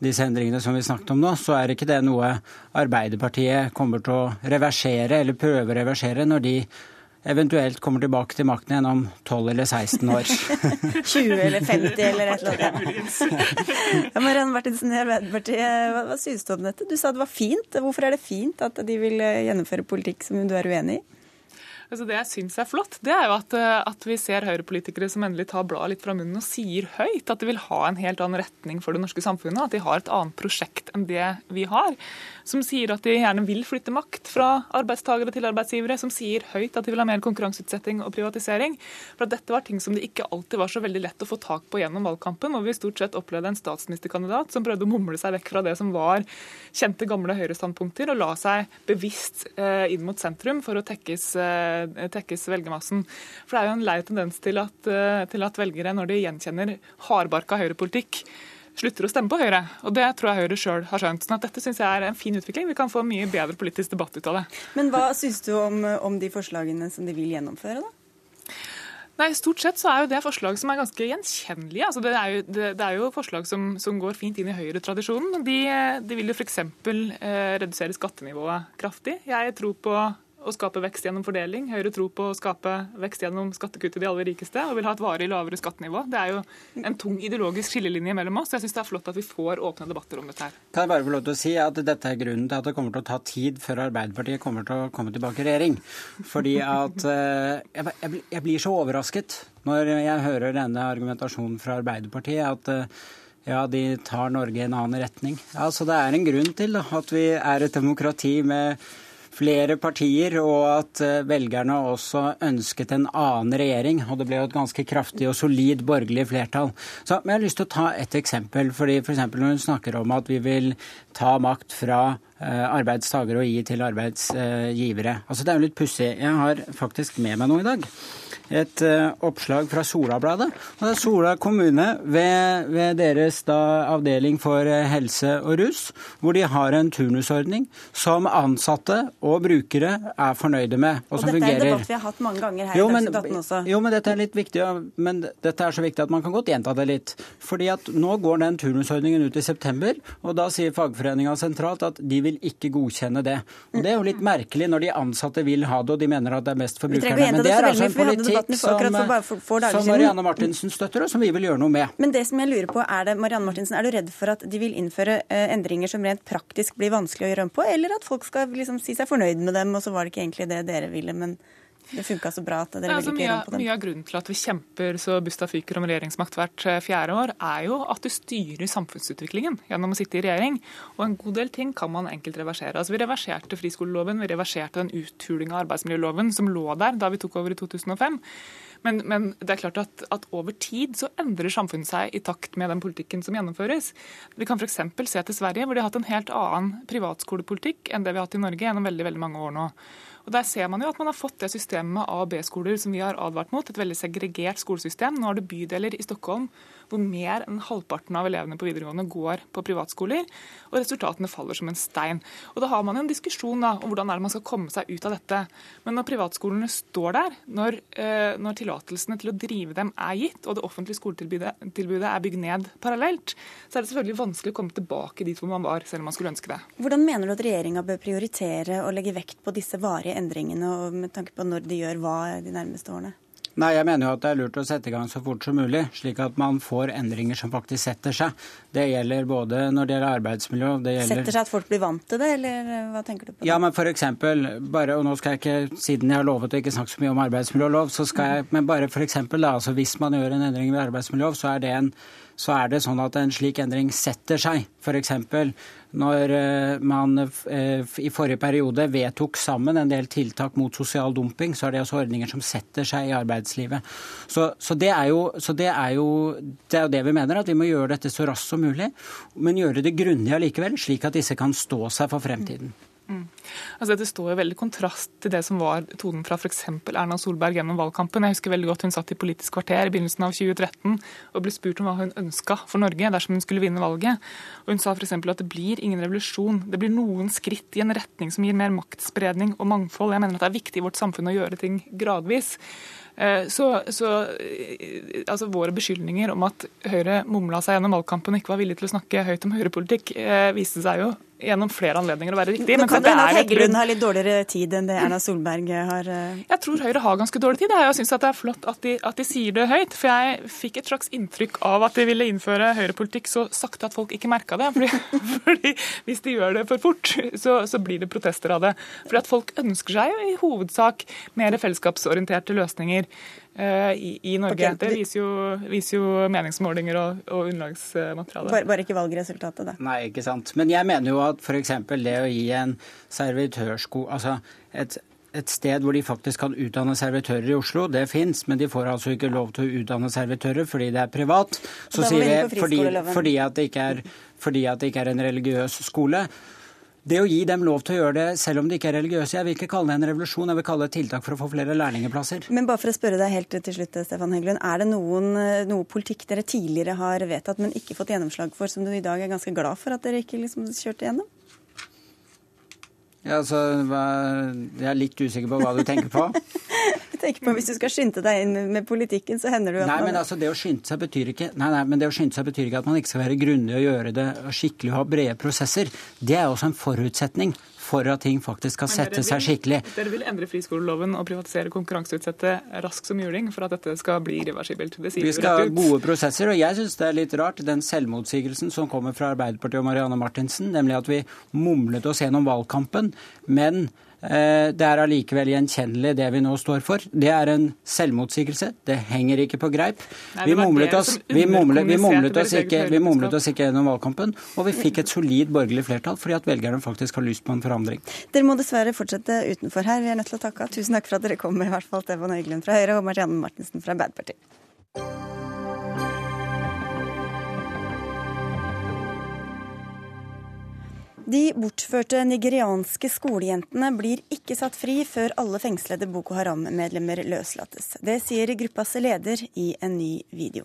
disse endringene som vi snakket om nå, så er ikke det noe Arbeiderpartiet kommer til å reversere eller prøve å reversere når de eventuelt kommer tilbake til makten igjen om 12 eller 16 år. [laughs] 20 eller 50 eller et eller annet. Ja, Marianne Martinsen i Arbeiderpartiet, hva, hva synes du om dette? Du sa det var fint. Hvorfor er det fint at de vil eh, gjennomføre politikk som du er uenig i? Altså det jeg syns er flott, det er jo at, eh, at vi ser høyrepolitikere som endelig tar bladet litt fra munnen og sier høyt at de vil ha en helt annen retning for det norske samfunnet. At de har et annet prosjekt enn det vi har som sier at de gjerne vil flytte makt fra arbeidstakere til arbeidsgivere, som sier høyt at de vil ha mer konkurranseutsetting og privatisering. For at Dette var ting som det ikke alltid var så veldig lett å få tak på gjennom valgkampen, og vi stort sett opplevde en statsministerkandidat som prøvde å mumle seg vekk fra det som var kjente, gamle høyrestandpunkter, og la seg bevisst eh, inn mot sentrum for å tekkes, eh, tekkes velgermassen. For det er jo en lei tendens til at, eh, til at velgere, når de gjenkjenner hardbarka høyrepolitikk, slutter å stemme på Høyre. Og Det tror jeg Høyre sjøl har skjønt. sånn at Dette synes jeg er en fin utvikling. Vi kan få mye bedre politisk debatt ut av det. Men hva syns du om, om de forslagene som de vil gjennomføre, da? Nei, Stort sett så er jo det forslag som er ganske gjenkjennelige. Altså det, er jo, det, det, er jo, forslag som, som går fint inn i Høyre-tradisjonen. De, de, vil jo f.eks. Eh, redusere skattenivået kraftig. Jeg tror på å skape vekst gjennom fordeling. Høyre tror på å skape vekst gjennom skattekutt til de aller rikeste og vil ha et varig lavere skattenivå. Det er jo en tung ideologisk skillelinje mellom oss. Jeg syns det er flott at vi får åpne debatter om dette her. Kan jeg bare få lov til å si at dette er grunnen til at det kommer til å ta tid før Arbeiderpartiet kommer til å komme tilbake i regjering. Fordi at eh, jeg blir så overrasket når jeg hører denne argumentasjonen fra Arbeiderpartiet. at eh, ja, de tar Norge i en annen retning. Altså, det er en grunn til at vi er et demokrati med flere partier, og at eh, velgerne også ønsket en annen regjering. Og det ble jo et ganske kraftig og solid borgerlig flertall. Så, men jeg har lyst til å ta et eksempel. fordi for eksempel Når hun snakker om at vi vil ta makt fra arbeidstagere og gi til arbeidsgivere. Altså Det er jo litt pussig. Jeg har faktisk med meg noe i dag et uh, oppslag fra Solabladet. Og Sola kommune ved, ved deres da, avdeling for uh, helse og rus, hvor de har en turnusordning som ansatte og brukere er fornøyde med, og, og som fungerer. Dette er en debatt vi har hatt mange ganger her jo, i Dagsnytt 18 også. Jo, men dette er litt viktig, men dette er så viktig at man kan godt gjenta det litt. Fordi at nå går den turnusordningen ut i september, og da sier fagforeninga sentralt at de vil ikke godkjenne det. Og Det er jo litt merkelig når de ansatte vil ha det, og de mener at det er mest for brukerne. Men det er altså en politikk som, som Marianne Martinsen støtter, og som vi vil gjøre noe med. Men det som jeg lurer på, er det, Marianne Martinsen, er du redd for at de vil innføre uh, endringer som rent praktisk blir vanskelig å gjøre om på, eller at folk skal liksom si seg fornøyd med dem, og så var det ikke egentlig det dere ville, men det funka så bra at dere altså, ville ikke gjøre på det. Mye av grunnen til at vi kjemper så busta fyker om regjeringsmakt hvert eh, fjerde år, er jo at du styrer samfunnsutviklingen gjennom å sitte i regjering. Og en god del ting kan man enkelt reversere. Altså, vi reverserte friskoleloven, vi reverserte den uthulinga av arbeidsmiljøloven som lå der da vi tok over i 2005. Men, men, det er klart at, at, over tid så endrer samfunnet seg i takt med den politikken som gjennomføres. Vi kan f.eks. se til Sverige, hvor de har hatt en helt annen privatskolepolitikk enn det vi har hatt i Norge gjennom veldig, veldig mange år nå. Og Der ser man jo at man har fått det systemet med A- og B-skoler som vi har advart mot. Et veldig segregert skolesystem. Nå har du bydeler i Stockholm hvor mer enn halvparten av elevene på videregående går på privatskoler, og resultatene faller som en stein. Og Da har man en diskusjon da, om hvordan er det man skal komme seg ut av dette. Men når privatskolene står der, når, eh, når tillatelsene til å drive dem er gitt, og det offentlige skoletilbudet er bygd ned parallelt, så er det selvfølgelig vanskelig å komme tilbake dit hvor man var, selv om man skulle ønske det. Hvordan mener du at regjeringa bør prioritere og legge vekt på disse varige endringene, og med tanke på når de gjør hva de nærmeste årene? Nei, jeg mener jo at det er lurt å sette i gang så fort som mulig, slik at man får endringer som faktisk setter seg. Det gjelder både når det gjelder arbeidsmiljø det gjelder... Setter seg at folk blir vant til det, eller eh, hva tenker du på? Det? Ja, men for eksempel, bare, og nå skal jeg ikke, Siden jeg har lovet å ikke snakke så mye om arbeidsmiljølov, så skal jeg men bare for eksempel, da, altså Hvis man gjør en endring ved arbeidsmiljølov, så er det en så er det sånn at en slik endring setter seg. F.eks. når eh, man eh, i forrige periode vedtok sammen en del tiltak mot sosial dumping, så er det også ordninger som setter seg i arbeidslivet. Så, så, det, er jo, så det, er jo, det, er jo, det vi mener, at vi må gjøre dette så raskt som mulig. Men gjøre det grundig allikevel, slik at disse kan stå seg for fremtiden. Mm. Altså Dette står jo veldig kontrast til det som var tonen fra f.eks. Erna Solberg gjennom valgkampen. Jeg husker veldig godt Hun satt i Politisk kvarter i begynnelsen av 2013 og ble spurt om hva hun ønska for Norge dersom hun skulle vinne valget. Og Hun sa f.eks. at det blir ingen revolusjon. Det blir noen skritt i en retning som gir mer maktspredning og mangfold. Jeg mener at det er viktig i vårt samfunn å gjøre ting gradvis. Eh, så, så eh, altså Våre beskyldninger om at Høyre mumla seg gjennom valgkampen og ikke var villig til å snakke høyt om høyrepolitikk, eh, viste seg jo gjennom flere anledninger å være riktig. Men kan det hende at Heggelund har litt dårligere tid enn det Erna Solberg har? Jeg tror Høyre har ganske dårlig tid. Jeg syns det er flott at de, at de, sier det høyt. For jeg fikk et slags inntrykk av at de ville innføre høyrepolitikk så sakte at folk ikke merka det. [laughs] Fordi, fordi, hvis de gjør det for fort, så, så, blir det protester av det. Fordi at folk ønsker seg jo i hovedsak mer fellesskapsorienterte løsninger Eh, i, i Norge. Okay. Det viser jo, viser jo, meningsmålinger og, og underlagsmateriale. Bare, bare, ikke valgresultatet, da. Nei, ikke sant. Men jeg mener jo at f.eks. det å gi en servitørsko Altså et, et sted hvor de faktisk kan utdanne servitører i Oslo, det fins, men de får altså ikke lov til å utdanne servitører fordi det er privat. Så sier jeg fordi, fordi, at det ikke er, fordi at det ikke er en religiøs skole. Det å gi dem lov til å gjøre det selv om de ikke er religiøse, jeg vil ikke kalle det en revolusjon, jeg vil kalle det et tiltak for å få flere lærlingeplasser. Men bare for å spørre deg helt til slutt, Stefan Heggelund. Er det noen, noe politikk dere tidligere har vedtatt, men ikke fått gjennomslag for, som du i dag er ganske glad for at dere ikke liksom kjørte gjennom? Ja, altså, Jeg er litt usikker på hva du tenker på. [laughs] jeg tenker på Hvis du skal skynde deg inn med politikken, så hender det jo at nei, man... men altså, det å skynde seg betyr ikke nei, nei, men det å skynde seg betyr ikke at man ikke skal være grundig og gjøre det skikkelig og ha brede prosesser. Det er også en forutsetning for at ting faktisk skal sette seg skikkelig. Dere vil endre friskoleloven og privatisere konkurranseutsette raskt som juling for at dette skal bli irreversibelt? Vi skal ha gode prosesser, og jeg syns det er litt rart den selvmotsigelsen som kommer fra Arbeiderpartiet og Marianne Martinsen, nemlig at vi mumlet oss gjennom valgkampen, men det er allikevel gjenkjennelig det vi nå står for. Det er en selvmotsigelse. Det henger ikke på greip. Vi mumlet oss, vi mumlet, vi mumlet oss, ikke, vi mumlet oss ikke gjennom valgkampen, og vi fikk et solid borgerlig flertall fordi at velgerne faktisk har lyst på en forandring. Dere må dessverre fortsette utenfor her. Vi er nødt til å takke av. Tusen takk for at dere kom, i hvert fall Stefan Høyglund fra Høyre og Marianne Martinsen fra Arbeiderpartiet. De bortførte nigerianske skolejentene blir ikke satt fri før alle fengslede Boko Haram-medlemmer løslates. Det sier gruppas leder i en ny video.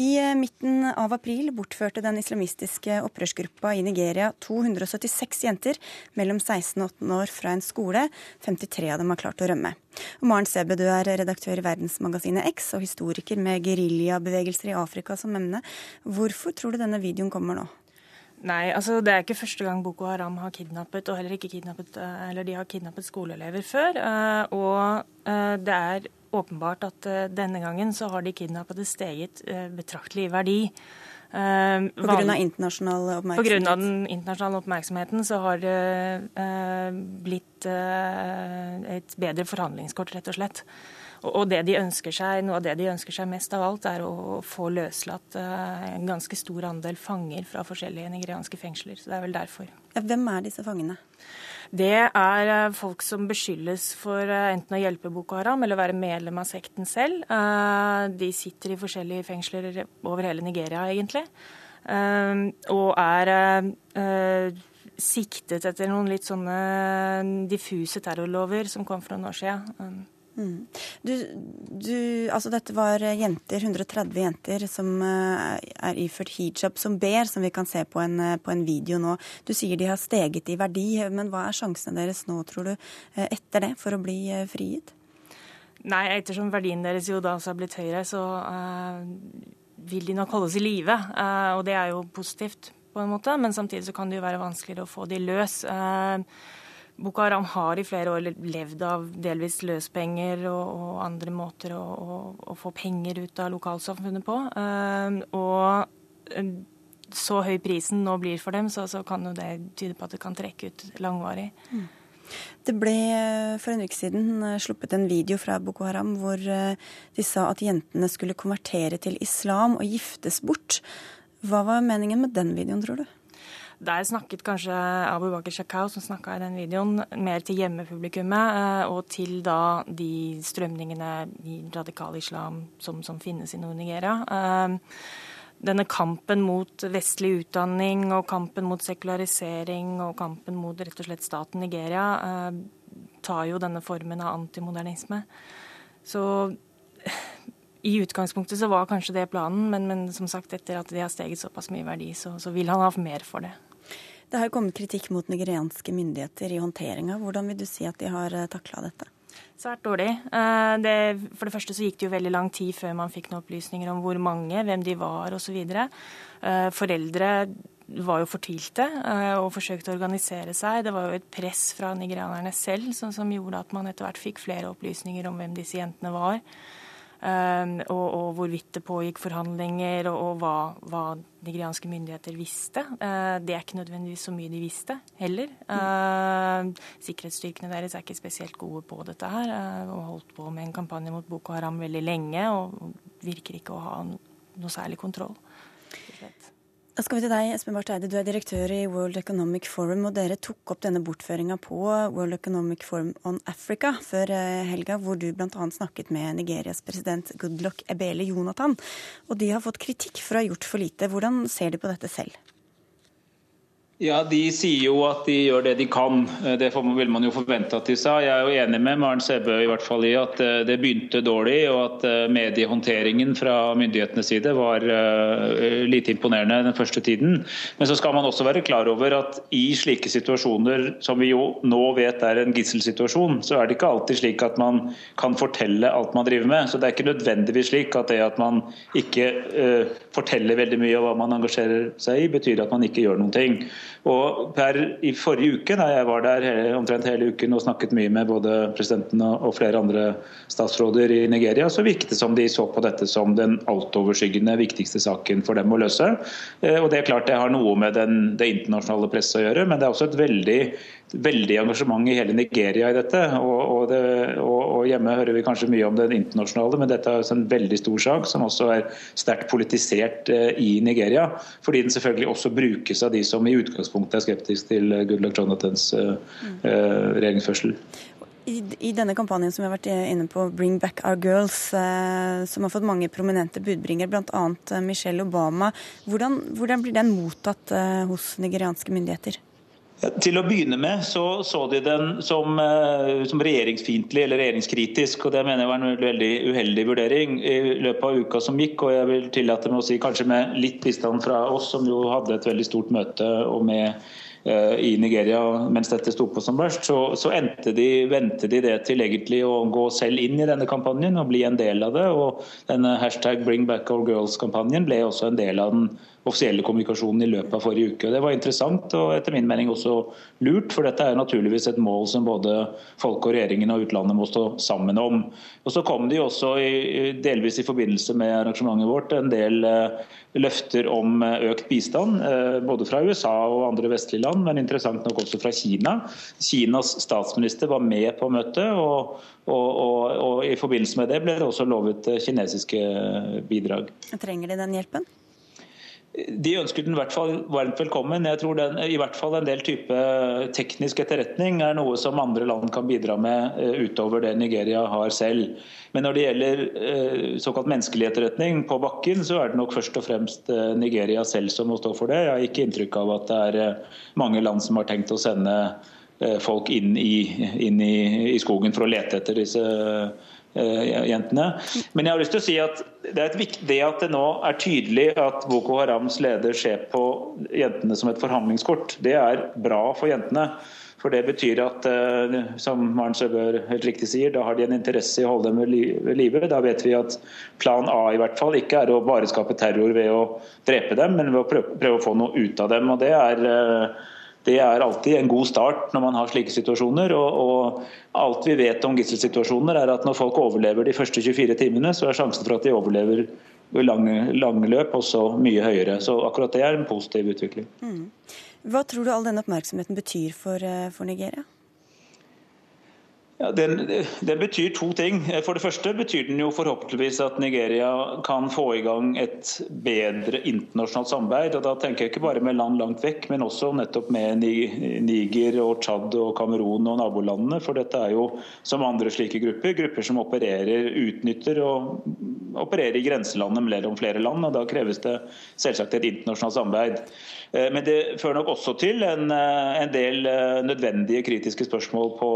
I eh, midten av april bortførte den islamistiske opprørsgruppa i Nigeria 276 jenter mellom 16 og 18 år fra en skole. 53 av dem har klart å rømme. Og Maren Sebe, du er redaktør i verdensmagasinet X og historiker med geriljabevegelser i Afrika som emne. Hvorfor tror du denne videoen kommer nå? Nei, altså det er ikke første gang Boko Haram har kidnappet, og heller ikke kidnappet, eh, eller de har kidnappet skoleelever før. Eh, og eh, det er åpenbart at denne gangen så har de kidnappede steget betraktelig i verdi. Av internasjonal oppmerksomhet? På grunn av den internasjonale oppmerksomheten så har det blitt et bedre forhandlingskort, rett og slett. Og det de ønsker seg, Noe av det de ønsker seg mest av alt, er å få løslatt eh, en ganske stor andel fanger fra forskjellige nigerianske fengsler. Så det er vel derfor. Hvem er disse fangene? Det er eh, folk som beskyldes for eh, enten å hjelpe Boko Haram eller være medlem av sekten selv. De sitter i forskjellige fengsler over hele Nigeria, egentlig. Og er siktet etter noen litt sånne diffuse terrorlover som kom for noen år siden. Mm. Du, du, altså dette var jenter, 130 jenter som uh, er iført hijab som ber, som vi kan se på en, uh, på en, video nå. Du sier de har steget i verdi, men hva er sjansene deres nå, tror du, uh, etter det, for å bli frigitt? Nei, ettersom verdien deres jo da også har blitt høyere, så vil de nok holdes i live. og det er jo positivt på en måte, men samtidig så kan det jo være vanskeligere å få de løs. Uh, Boko Haram har i flere år levd av delvis løspenger og, og andre måter å, å, å, få penger ut av lokalsamfunnet på. Uh, og uh, så høy prisen nå blir for dem, så, så, kan jo det tyde på at det kan trekke ut langvarig. Mm. Det ble for en uke siden eh, sluppet en video fra Boko Haram hvor eh, de sa at jentene skulle konvertere til islam og giftes bort. Hva var meningen med den videoen, tror du? Der snakket kanskje Abu Bakr Shakau, som snakka i den videoen, mer til hjemmepublikummet eh, og til da de strømningene i radikal islam som, som finnes i Nord-Nigeria. Eh, denne kampen mot vestlig utdanning og kampen mot sekularisering og kampen mot rett og slett staten Nigeria eh, tar jo denne formen av antimodernisme. Så i utgangspunktet så var kanskje det planen, men, men, som sagt, etter at de har steget såpass mye verdi, så, så vil han ha mer for det. Det har kommet kritikk mot nigerianske myndigheter i håndteringa. Hvordan vil du si at de har eh, takla dette? Svært dårlig. Eh, det, for det første så gikk det jo veldig lang tid før man fikk noen opplysninger om hvor mange, hvem de var osv. Eh, foreldre var jo fortvilte og forsøkte å organisere seg. Det var jo et press fra nigerianerne selv som, som gjorde at man etter hvert fikk flere opplysninger om hvem disse jentene var. Ehm, og, og, hvorvidt det pågikk forhandlinger, og, og hva, hva, nigerianske myndigheter visste. Uh, det er ikke nødvendigvis så mye de visste heller. Uh, sikkerhetsstyrkene deres er ikke spesielt gode på dette her, De og holdt på med en kampanje mot Boko Haram veldig lenge, og virker ikke å ha noe særlig kontroll. Da skal vi til deg, Espen Barth Eide. Du er direktør i World Economic Forum, og dere tok opp denne bortføringa på World Economic Forum on Africa før eh, helga, hvor du bl.a. snakket med Nigerias president Goodluck Ebele Jonathan. Og de har fått kritikk for å ha gjort for lite. Hvordan ser de på dette selv? Ja, De sier jo at de gjør det de kan. Eh, det vil man jo forvente at de sa. Jeg er jo enig med Maren Sebø i hvert fall i at eh, det begynte dårlig, og at eh, mediehåndteringen fra myndighetenes side var lite imponerende den første tiden. Men så skal man også være klar over at i slike situasjoner som vi jo nå vet er en gisselsituasjon, så er det ikke alltid slik at man kan fortelle alt man driver med. Så det er ikke nødvendigvis slik at det at man ikke forteller veldig mye av hva man engasjerer seg i, betyr at man ikke gjør noen ting. Og per i forrige uke, da jeg var der hele, omtrent hele uken og snakket mye med både presidenten og flere andre statsråder i Nigeria, så virket det som de så på dette som den altoverskyggende viktigste saken for dem å løse. Eh, og Det er klart det har noe med den, det internasjonale presset å gjøre, men det er også et veldig veldig engasjement i hele Nigeria i dette. Og, og, det, og, og, Hjemme hører vi kanskje mye om den internasjonale, men dette er en veldig stor sak som også er sterkt politisert eh, i Nigeria. Fordi den selvfølgelig også brukes av de som i utgangspunktet er skeptiske til Goodluck Jonathans uh, uh, regjeringsførsel. I, I, denne kampanjen som vi har vært inne på, 'Bring Back Our Girls', eh, som har fått mange prominente budbringere, bl.a. Michelle Obama. Hvordan, hvordan, blir den mottatt eh, hos nigerianske myndigheter? Til å begynne med så, så de den som, eh, som, regjeringsfiendtlig eller regjeringskritisk. og Det mener jeg var en veldig uheldig vurdering i løpet av uka som gikk. og jeg vil tillate meg å si Kanskje med litt bistand fra oss, som jo hadde et veldig stort møte og med uh, i Nigeria mens dette sto på som verst, så, så de, vendte de det til egentlig å gå selv inn i denne kampanjen og bli en del av det. og denne hashtag Bring Back Our Girls-kampanjen ble også en del av den offisielle kommunikasjonen i løpet av forrige uke. Det var interessant og etter min mening også lurt, for dette er naturligvis et mål som både folk og regjeringen og utlandet må stå sammen om. Og Så kom det jo også, delvis i forbindelse med arrangementet vårt, en del eh, løfter om eh, økt bistand, eh, både fra USA og andre vestlige land, men interessant nok også fra Kina. Kinas statsminister var med på møtet, og, og, og, og i forbindelse med det ble det også lovet kinesiske bidrag. Trenger de den hjelpen? De ønsker den i hvert fall varmt velkommen. Jeg tror den, i hvert fall en del type teknisk etterretning er noe som andre land kan bidra med utover det Nigeria har selv. Men når det gjelder eh, såkalt menneskelig etterretning på bakken, så er det nok først og fremst eh, Nigeria selv som må stå for det. Jeg har ikke inntrykk av at det er eh, mange land som har tenkt å sende folk inn i, inn i, i skogen for å lete etter disse jentene. Men jeg har lyst til å si at det, er viktig, at det nå er tydelig at Boko Harams leder ser på jentene som et forhandlingskort, det er bra for jentene. For Det betyr at eh, som Maren Søbør helt riktig sier, da har de en interesse i å holde dem ved live. Da vet vi at plan A i hvert fall ikke er å bare skape terror ved å drepe dem, men ved å prøve å få noe ut av dem. og det er eh, det er alltid en god start når man har slike situasjoner. Og, og alt vi vet om gisselsituasjoner, er at når folk overlever de første 24 timene, så er sjansen for at de overlever lange, lange løp også mye høyere. Så akkurat det er en positiv utvikling. Mm. Hva tror du all denne oppmerksomheten betyr for, eh, for Nigeria? Ja, den, den, betyr to ting. For det første betyr den jo forhåpentligvis at Nigeria kan få i gang et bedre internasjonalt samarbeid. og Da tenker jeg ikke bare med land langt vekk, men også nettopp med Niger og Tsjad og Kamerun og nabolandene. For dette er jo som andre slike grupper, grupper som opererer, utnytter og opererer i grenselandet mellom flere land. og Da kreves det selvsagt et internasjonalt samarbeid. Eh, men det fører nok også til en, eh, en del eh, nødvendige kritiske spørsmål på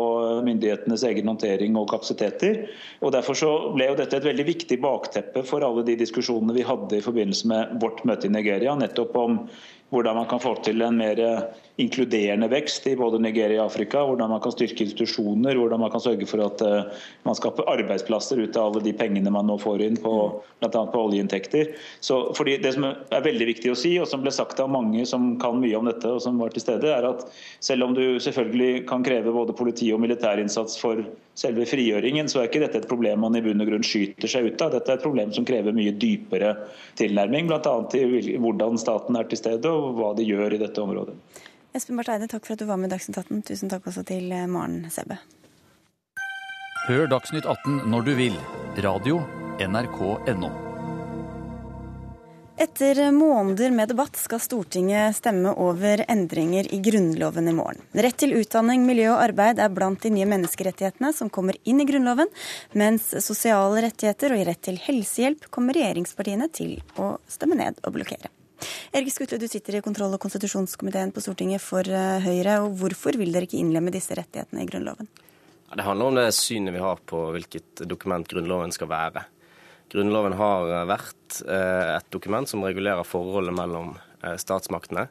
myndighetenes egen håndtering og kapasiteter. og Derfor så ble jo dette et veldig viktig bakteppe for alle de diskusjonene vi hadde i forbindelse med vårt møte i Nigeria, nettopp om hvordan man kan få til en mer inkluderende vekst i både Nigeria og Afrika. Hvordan man kan styrke institusjoner, hvordan man kan sørge for at uh, man skaper arbeidsplasser ut av alle de pengene man nå får inn bl.a. på oljeinntekter. Så, fordi Det som er veldig viktig å si, og som ble sagt av mange som kan mye om dette, og som var til stede, er at selv om du selvfølgelig kan kreve både politi- og militærinnsats for selve frigjøringen, så er ikke dette et problem man i bunn og grunn skyter seg ut av. Dette er et problem som krever mye dypere tilnærming, bl.a. i hvordan staten er til stede og hva de gjør i dette området. Espen Barth Eide, takk for at du var med i Dagsnytt 18. Tusen takk også til eh, Maren Sebbe. Hør Dagsnytt 18 når du vil. Radio NRK.no. Etter måneder med debatt skal Stortinget stemme over endringer i Grunnloven i morgen. Rett til utdanning, miljø og arbeid er blant de nye menneskerettighetene som kommer inn i Grunnloven, mens sosiale rettigheter og rett til helsehjelp kommer regjeringspartiene til å stemme ned og blokkere. Erik Skutle, du sitter i kontroll- og konstitusjonskomiteen på Stortinget for eh, Høyre. og Hvorfor vil dere ikke innlemme disse rettighetene i Grunnloven? Det handler om det synet vi har på hvilket dokument Grunnloven skal være. Grunnloven har eh, vært eh, et dokument som regulerer forholdet mellom statsmaktene,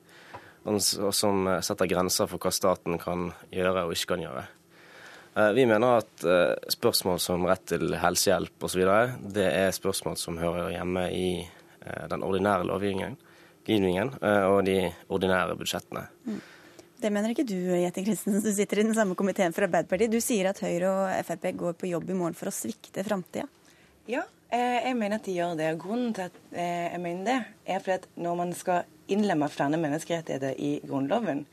og som setter grenser for hva staten kan gjøre og ikke kan gjøre. Vi mener at spørsmål som rett til helsehjelp osv. det er spørsmål som hører hjemme i den ordinære lovgivningen budsjettgivningen og de ordinære budsjettene. Mm. Det mener ikke du, Jette Christensen. Du sitter i den samme komiteen for Arbeiderpartiet. Du sier at Høyre og Frp går på jobb i morgen for å svikte framtida. Ja, jeg mener at de gjør det. Grunnen til at jeg mener det, er fordi at når man skal innlemme flere menneskerettigheter i Grunnloven,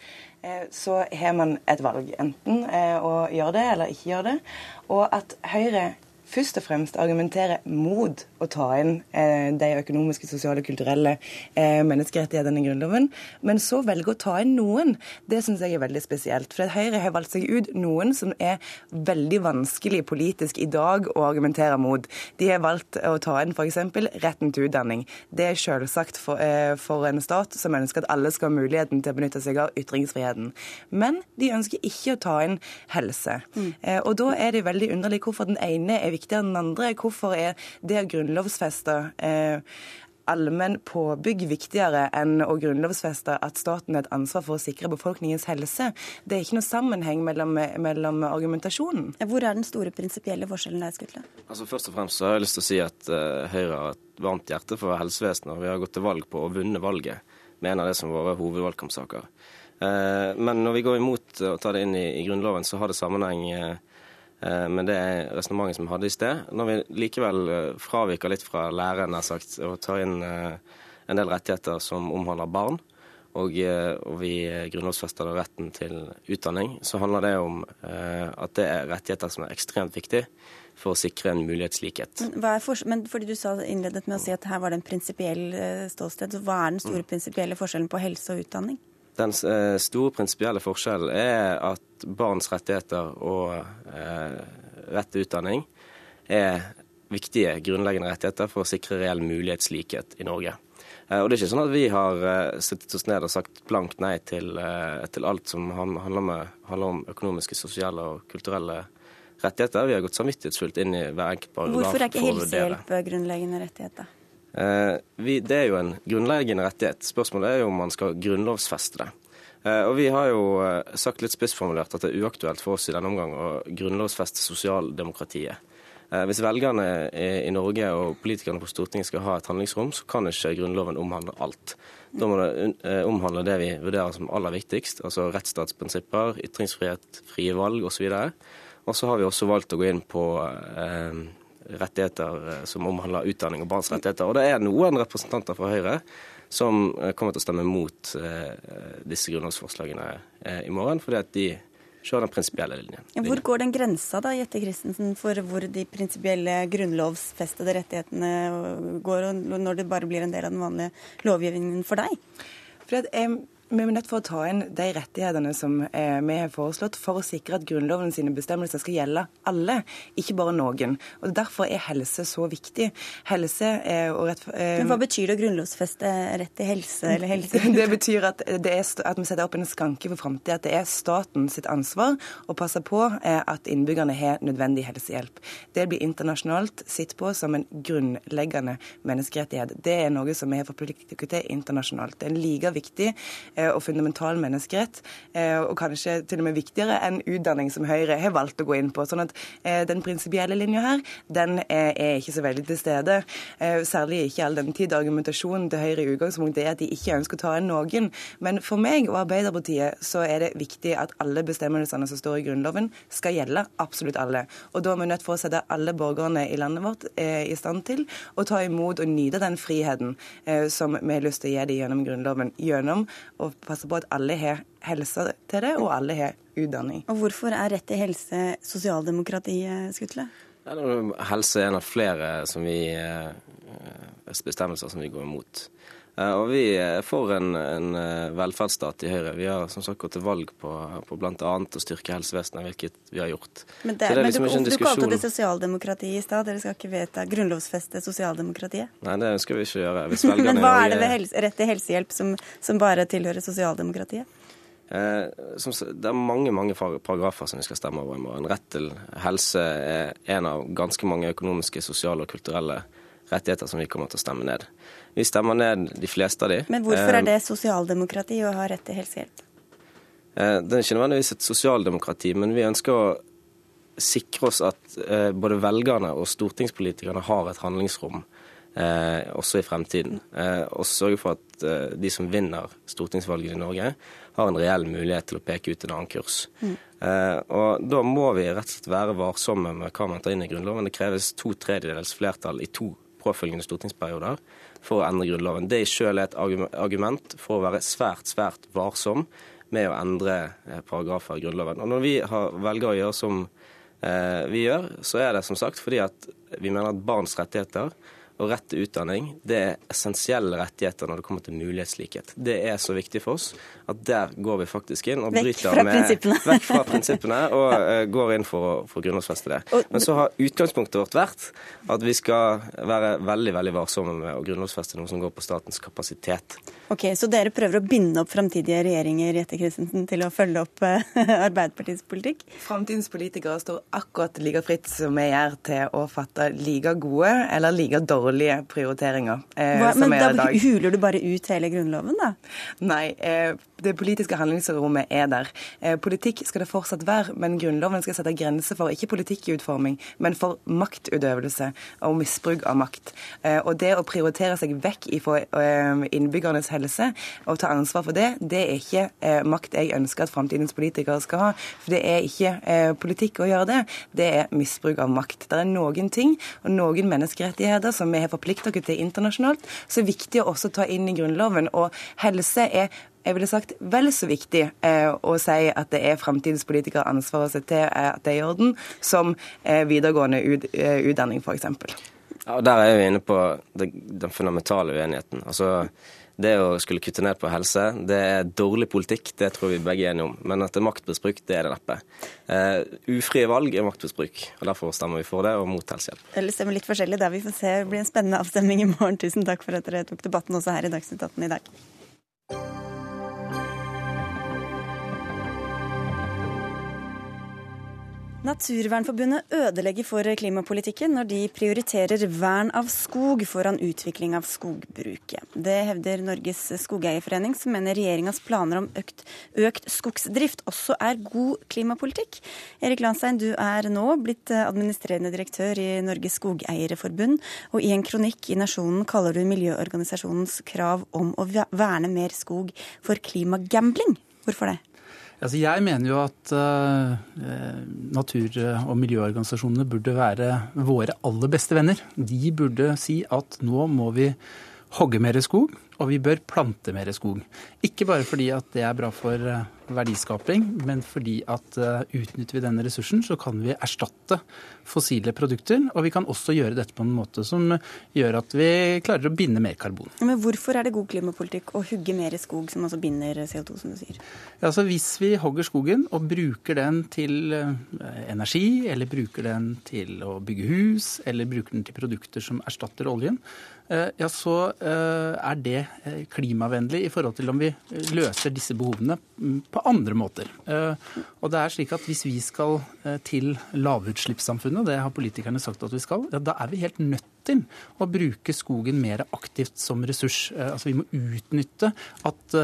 så har man et valg. Enten å gjøre det eller ikke gjøre det. Og at Høyre først og fremst argumenterer mot å ta inn eh, de økonomiske, sosiale og kulturelle eh, menneskerettighetene i Grunnloven, men så velger å ta inn noen. Det syns jeg er veldig spesielt. For Høyre har valgt seg ut noen som er veldig vanskelig politisk i dag å argumentere mot. De har valgt å ta inn f.eks. retten til utdanning. Det er selvsagt for, eh, for en stat som ønsker at alle skal ha muligheten til å benytte seg av ytringsfriheten. Men de ønsker ikke å ta inn helse. Mm. Eh, og da er det veldig underlig hvorfor den ene er viktig viktigere enn den andre. Hvorfor er det å grunnlovfeste eh, allmenn påbygg viktigere enn å grunnlovfeste at staten har et ansvar for å sikre befolkningens helse. Det er ikke noe sammenheng mellom, mellom argumentasjonen. Hvor er den store prinsipielle forskjellen der, Skutle? Altså, først og fremst så har jeg lyst til å si at uh, Høyre har et varmt hjerte for helsevesenet, og vi har gått til valg på å vunne valget med en av det som våre hovedvalgkampsaker. Uh, men når vi går imot å ta det inn i, i Grunnloven, så har det sammenheng uh, Eh, men det er resonnementet som vi hadde i sted. Når vi likevel eh, fraviker litt fra læreren har sagt, og tar inn eh, en del rettigheter som omhandler barn, og, og vi grunnlovfester retten til utdanning, så handler det om at det er rettigheter som er ekstremt viktige for å sikre en mulighetslikhet. Men, for, men fordi du sa innledet med å si at her var det en prinsipiell ståsted, så hva er den store mm. prinsipielle forskjellen på helse og utdanning? Den eh, store prinsipielle forskjellen er at barns rettigheter og eh, rett til utdanning er viktige grunnleggende rettigheter for å sikre reell mulighetslikhet i Norge. Eh, og det er ikke sånn at vi har sittet oss ned og sagt blankt nei til, til alt som handler, med, handler, om økonomiske, sosiale og kulturelle rettigheter. Vi har gått samvittighetsfullt inn i hver enkelt paragraf. Hvorfor er ikke helsehjelp grunnleggende rettigheter? Eh, vi, det er jo en grunnleggende rettighet. Spørsmålet er jo om man skal grunnlovfeste det. Eh, og Vi har jo eh, sagt litt spissformulert at det er uaktuelt for oss i denne omgang å grunnlovfeste sosialdemokratiet. Hvis velgerne i Norge og politikerne på Stortinget skal ha et handlingsrom, så kan ikke Grunnloven omhandle alt. Da må det omhandle det vi vurderer som aller viktigst, altså rettsstatsprinsipper, ytringsfrihet, frie valg osv. Og så har vi også valgt å gå inn på rettigheter eh, som omhandler utdanning og barns rettigheter. Og det er noen representanter fra Høyre som eh, kommer til å stemme mot eh, disse grunnlovsforslagene i morgen, fordi at de kjører den prinsipielle linjen. Hvor går den grensa da, Jette Christensen, for hvor de prinsipielle grunnlovsfestede rettighetene går, når det bare blir en del av den vanlige lovgivningen for deg? At, um vi er nødt for å ta inn de rettighetene som eh, vi har foreslått, for å sikre at Grunnloven sine bestemmelser skal gjelde alle, ikke bare noen. Og Derfor er helse så viktig. Helse eh, og rett... Eh, Men Hva betyr det å grunnlovfeste rett til helse eller helse? [laughs] Det betyr at, det er, at vi setter opp en skanke for framtida. At det er staten sitt ansvar å passe på eh, at innbyggerne har nødvendig helsehjelp. Det blir internasjonalt sett på som en grunnleggende menneskerettighet. Det er noe som vi har forpliktet til internasjonalt. Det er like viktig og fundamental menneskerett, eh, og kanskje til og med viktigere enn utdanning, som Høyre har valgt å gå inn på. Sånn at eh, den prinsipielle linja her, den er ikke så veldig til stede. Særlig ikke all den tid argumentasjonen til Høyre i utgangspunktet er at de ikke ønsker å ta inn noen. Men for meg og Arbeiderpartiet så er det viktig at alle bestemmelsene som står i Grunnloven, skal gjelde absolutt alle. Og da er vi nødt for å sette alle borgerne i landet vårt i stand til å ta imot og nyte den friheten som vi har lyst til å gi dem gjennom Grunnloven. Gjennom å passe på at alle har helse til det, og alle har utdanning. Og Hvorfor er rett til helse sosialdemokratiet, Skutle? Helse er en av flere vi, eh, bestemmelser som vi går imot. Eh, og vi er for en, en, eh, velferdsstat i Høyre. Vi har som sagt gått til valg på, på bl.a. å styrke helsevesenet, hvilket vi har gjort. Men, det, det men liksom du, du kalte det sosialdemokrati i stad. Dere skal ikke vedta grunnlovfeste sosialdemokratiet? Nei, det ønsker vi ikke å gjøre. [laughs] men hva er det ved helse, rett til helsehjelp som, som bare tilhører sosialdemokratiet? Eh, som, det er mange mange paragrafer som vi skal stemme over i morgen. Rett til helse er en av ganske mange økonomiske, sosiale og kulturelle rettigheter som vi kommer til å stemme ned. Vi stemmer ned de fleste av de. Men hvorfor er eh, det sosialdemokrati å ha rett til helsehjelp? Eh, det er ikke nødvendigvis et sosialdemokrati, men vi ønsker å sikre oss at eh, både velgerne og stortingspolitikerne har et handlingsrom også i fremtiden. Og sørge for at de som vinner stortingsvalget i Norge, har en reell mulighet til å peke ut en annen kurs. Mm. Eh, og Da må vi rett og slett være varsomme med hva man tar inn i Grunnloven. Det kreves to tredjedels flertall i to påfølgende stortingsperioder for å endre Grunnloven. Det i sjøl er et argument for å være svært, svært varsom med å endre eh, paragrafer i Grunnloven. Og Når vi har, velger å gjøre som eh, vi gjør, så er det som sagt fordi at vi mener at barns rettigheter og rett til utdanning det er essensielle rettigheter når det kommer til mulighetslikhet. Det er så viktig for oss at der går vi faktisk inn og vekk bryter med prinsippene. [laughs] Vekk fra prinsippene og. Eh, går inn for å, for grunnlovfeste det. Men så har utgangspunktet vårt vært at vi skal være veldig veldig varsomme med å grunnlovfeste noe som går på statens kapasitet. Ok, Så dere prøver å binde opp framtidige regjeringer Jette Christensen, til å følge opp uh, [laughs] Arbeiderpartiets politikk? Framtidens politikere står akkurat like fritt som vi gjør til å fatte like gode eller like dårlige dårlige prioriteringer eh, Hva. Men da huler du bare ut hele Grunnloven, da? Nei, eh, det politiske handlingsrommet er der. Eh, politikk skal det fortsatt være, men Grunnloven skal sette grenser for ikke politikkutforming, men for maktutøvelse og misbruk av makt. Eh, og det å prioritere seg vekk fra eh, innbyggernes helse og ta ansvar for det, det er ikke makt jeg ønsker at framtidens politikere skal ha. For det er ikke politikk å gjøre det, det er misbruk av makt. Det er noen ting og noen menneskerettigheter som vi har forpliktet oss til internasjonalt, så er viktig å også ta inn i Grunnloven. Og helse er jeg ville sagt vel så viktig eh, å si at det er framtidens politikere ansvar å se til eh, at det er i orden, som eh, videregående ut, eh, utdanning, f.eks. Ja, og Der er vi inne på det, den fundamentale uenigheten. Altså, det å skulle kutte ned på helse, det er dårlig politikk, det tror vi begge er enige om. Men at det er maktmisbruk, det er det neppe. Uh, ufrie valg er maktmisbruk, og derfor stemmer vi for det og mot helsehjelp. Eller stemmer litt forskjellig der. Vi får se. Det blir en spennende avstemning i morgen. Tusen takk for at dere tok debatten også her i Dagsnytt 18 i dag. Naturvernforbundet ødelegger for klimapolitikken når de prioriterer vern av skog foran utvikling av skogbruket. Det hevder Norges skogeierforening, som mener regjeringas planer om økt, økt, skogsdrift også er god klimapolitikk. Erik Landstein, du er nå blitt administrerende direktør i Norges skogeierforbund, og i en kronikk i Nasjonen kaller du miljøorganisasjonens krav om å verne mer skog for klimagambling. Hvorfor det? Altså jeg mener jo at uh, natur- og miljøorganisasjonene burde være våre aller beste venner. De burde si at nå må vi hogge mer skog, og vi bør plante mer skog. Ikke bare fordi at det er bra for eh, verdiskaping, men fordi at uh, utnytter vi denne ressursen, så kan vi erstatte fossile produkter. Og vi kan også gjøre dette på en måte som gjør at vi klarer å binde mer karbon. Men hvorfor er det god klimapolitikk å hugge mer skog, som også binder CO2, som du sier? Ja, altså Hvis vi hogger skogen og bruker den til uh, energi, eller bruker den til å bygge hus, eller bruker den til produkter som erstatter oljen, ja, så er det klimavennlig i forhold til om vi løser disse behovene mm, på andre måter. Eh, og det er slik at Hvis vi skal eh, til lavutslippssamfunnet, det har politikerne sagt at vi skal, da er vi helt nødt til å bruke skogen mer aktivt som ressurs. Eh, altså Vi må utnytte at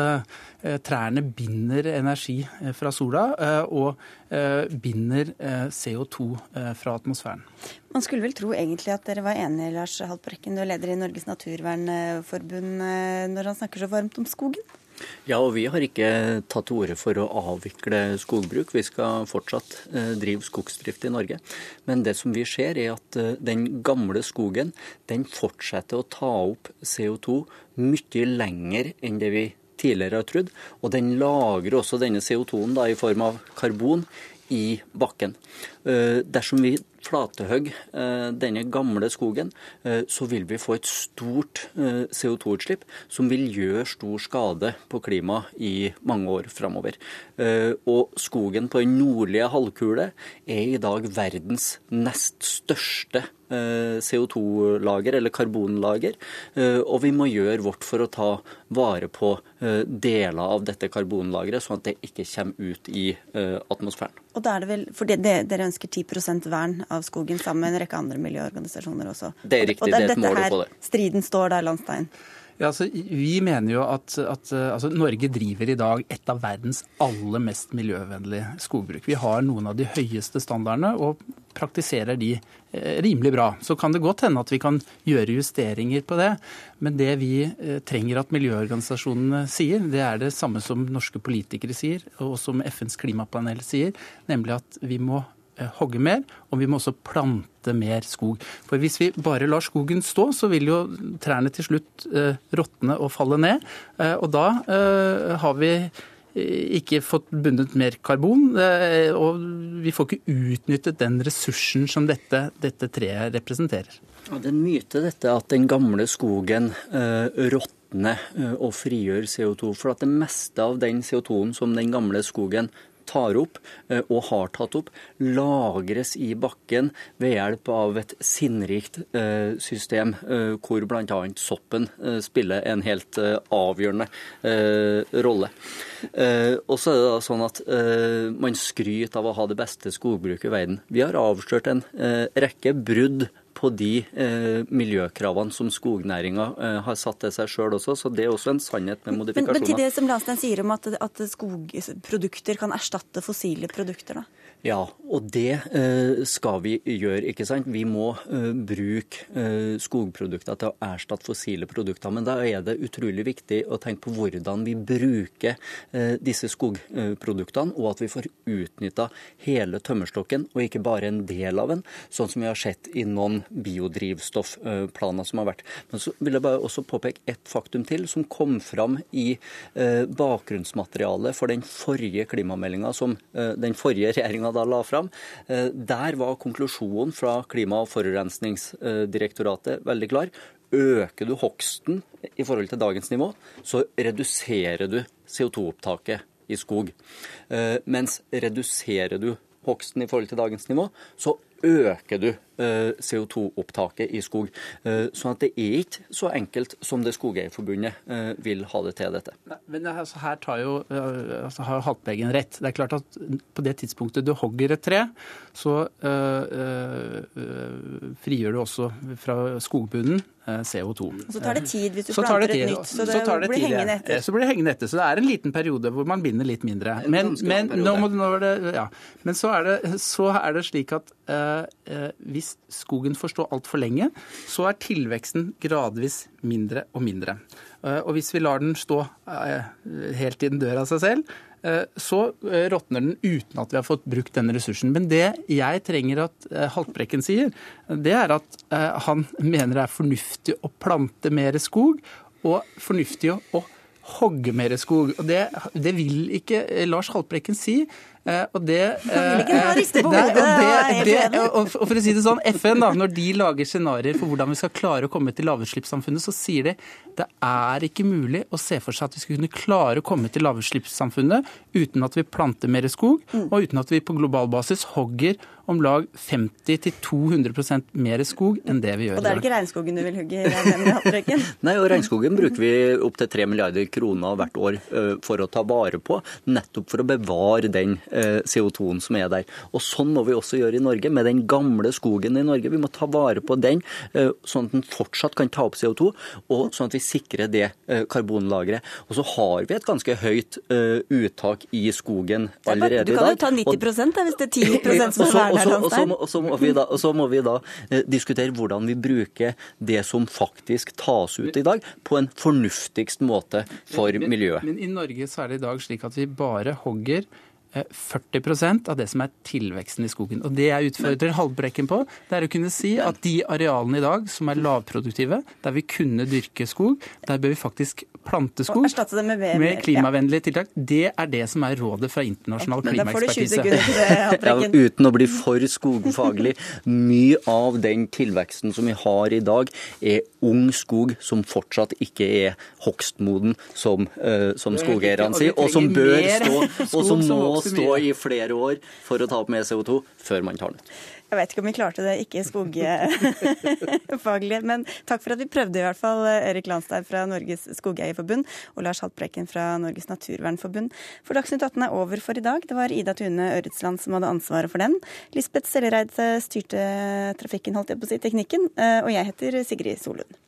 trærne binder energi fra sola og binder CO2 fra atmosfæren. Man skulle vel tro egentlig at dere var enige, Lars Haltbrekken, du er leder i Norges naturvernforbund, når han snakker så varmt om skogen? Ja, og vi har ikke tatt til orde for å avvikle skogbruk. Vi skal fortsatt eh, drive skogsdrift i Norge. Men det som vi ser, er at eh, den gamle skogen den fortsetter å ta opp CO2 mye lenger enn det vi tidligere har trodd. Og den lagrer også denne CO2-en i form av karbon i bakken. Eh, dersom vi flatehogger eh, denne gamle skogen, eh, så vil vi få et stort CO2-utslipp som vil gjøre stor skade på klimaet i mange år framover. Og skogen på den nordlige halvkule er i dag verdens nest største CO2-lager, eller karbonlager. Og vi må gjøre vårt for å ta vare på deler av dette karbonlageret, sånn at det ikke kommer ut i atmosfæren. Og da er det vel, for det Dere ønsker 10% vern av skogen sammen med en rekke andre miljøorganisasjoner også. Det er riktig, og det, det er et mål å få det. Striden står der, Landstein. Ja, altså, vi mener jo at, at altså, Norge driver i dag et av verdens aller mest miljøvennlige skogbruk. Vi har noen av de høyeste standardene og praktiserer de eh, rimelig bra. Så kan det godt hende at vi kan gjøre justeringer på det. Men det vi eh, trenger at miljøorganisasjonene sier, det er det samme som norske politikere sier, og som FNs klimapanel sier, nemlig at vi må hogge mer, og vi må også plante mer skog. For Hvis vi bare lar skogen stå, så vil jo trærne til slutt eh, råtne og falle ned. Eh, og da eh, har vi ikke fått bundet mer karbon, eh, og vi får ikke utnyttet den ressursen som dette, dette treet representerer. Ja, det er en myte dette at den gamle skogen eh, råtner eh, og frigjør CO2. For at det meste av den CO2-en som den gamle skogen tar opp, eh, og har tatt opp, lagres i bakken ved hjelp av et sinnrikt eh, system, eh, hvor bl.a. soppen spiller en helt avgjørende rolle. Og så er det da sånn at man skryter av å ha det beste skogbruket i verden. Vi har avslørt en rekke brudd på de eh, miljøkravene som skognæringa eh, har satt til seg sjøl også. Så det er også en sannhet med modifikasjoner. Men, men til det som Landstein sier om at, at skogprodukter kan erstatte fossile produkter, da? Ja, og det eh, skal vi gjøre. ikke sant? Vi må eh, bruke eh, skogprodukter til å erstatte fossile produkter. Men da er det utrolig viktig å tenke på hvordan vi bruker disse skogproduktene, og at vi får utnytta hele tømmerstokken, og ikke bare en del av den, sånn som vi har sett i noen biodrivstoffplaner som har vært. Men så vil jeg bare også påpeke ett faktum til, som kom fram i bakgrunnsmaterialet for den forrige klimameldinga som den forrige regjeringa regjeringa da la fram. Eh, der var konklusjonen fra Klima- og forurensningsdirektoratet veldig klar. Øker du hogsten i forhold til dagens nivå, så reduserer du CO2-opptaket i skog. Eh, mens reduserer du hogsten i forhold til dagens nivå, så øker du CO2-opptaket i skog. Eh, sånn at det er ikke så enkelt som det Skogeierforbundet eh, vil ha det til dette. Nei, men altså, her tar jo altså, har Haltbeggen rett. Det er klart at på det tidspunktet du hogger et tre, så øh, øh, frigjør du også fra skogbunnen CO2. Så tar det tid hvis du planter et nytt, så det, så det blir tid, hengende etter. Så blir det hengende etter. Så det er en liten periode hvor man binder litt mindre. Men, men, nå må, nå det, ja. men så, er det, så, er det, slik at uh, hvis skogen får stå altfor lenge, så er tilveksten gradvis mindre og mindre. Uh, og hvis vi lar den stå uh, helt til den dør av seg selv, Eh, så eh, råtner den uten at vi har fått brukt denne ressursen. Men det jeg trenger at eh, Haltbrekken sier, det er at han mener det er fornuftig å plante mer skog, og fornuftig å hogge mer skog. Og det, det vil ikke Lars Haltbrekken si. Eh, og det, [laughs] og for å si det sånn, FN, da, når de lager scenarioer for hvordan vi skal klare å komme til lavutslippssamfunnet, så sier de det er ikke mulig å se for seg at vi skal kunne klare å komme til lavutslippssamfunnet uten at vi planter mer skog, mm. og uten at vi på global basis hogger om lag 50-200% mer skog enn det vi gjør. Og det er ikke regnskogen du vil hugge? [laughs] Nei, og regnskogen bruker vi opptil 3 milliarder kroner hvert år for å ta vare på, nettopp for å bevare den Eh, CO2-en som er der. Og Sånn må vi også gjøre i Norge, med den gamle skogen i Norge. Vi må ta vare på den, eh, sånn at den fortsatt kan ta opp CO2, og sånn at vi sikrer det eh, karbonlageret. Og så har vi et ganske høyt uttak i skogen allerede i dag. Du kan jo ta 90 da, hvis det er 10% [laughs] som er der. Og så må vi da, må vi da diskutere hvordan vi bruker det som faktisk tas ut i dag, på en fornuftigst måte for miljøet. Men, men i Norge så er det i dag slik at vi bare hogger 40 eh, av det som er tilveksten i skogen. Og Det jeg utfordrer Halvbrekken på, det er å kunne si at de arealene i dag som er lavproduktive, der vi kunne dyrke skog, der bør vi faktisk plante skog med, med, klimavennlige tiltak. Det er det som er rådet fra internasjonal klimaekspertise. [laughs] Ja, uten å bli for skogfaglig. Mye av den tilveksten som vi har i dag, er ung skog som fortsatt ikke er hogstmoden, som, uh, som skogeierne sier, og som bør stå, og som må stå i flere år for å ta opp mer CO2 før man tar den ut. Jeg vet ikke om vi klarte det, ikke skogfaglig. Men takk for at vi prøvde, i hvert fall. Erik Landstein fra Norges Skogeierforbund og Lars Haltbrekken fra Norges Naturvernforbund. For Dagsnytt 18 er over for i dag. Det var Ida Tune Øretsland som hadde ansvaret for den. Lisbeth Sellereid styrte trafikken, holdt jeg på å si, teknikken. Og jeg heter Sigrid Solund.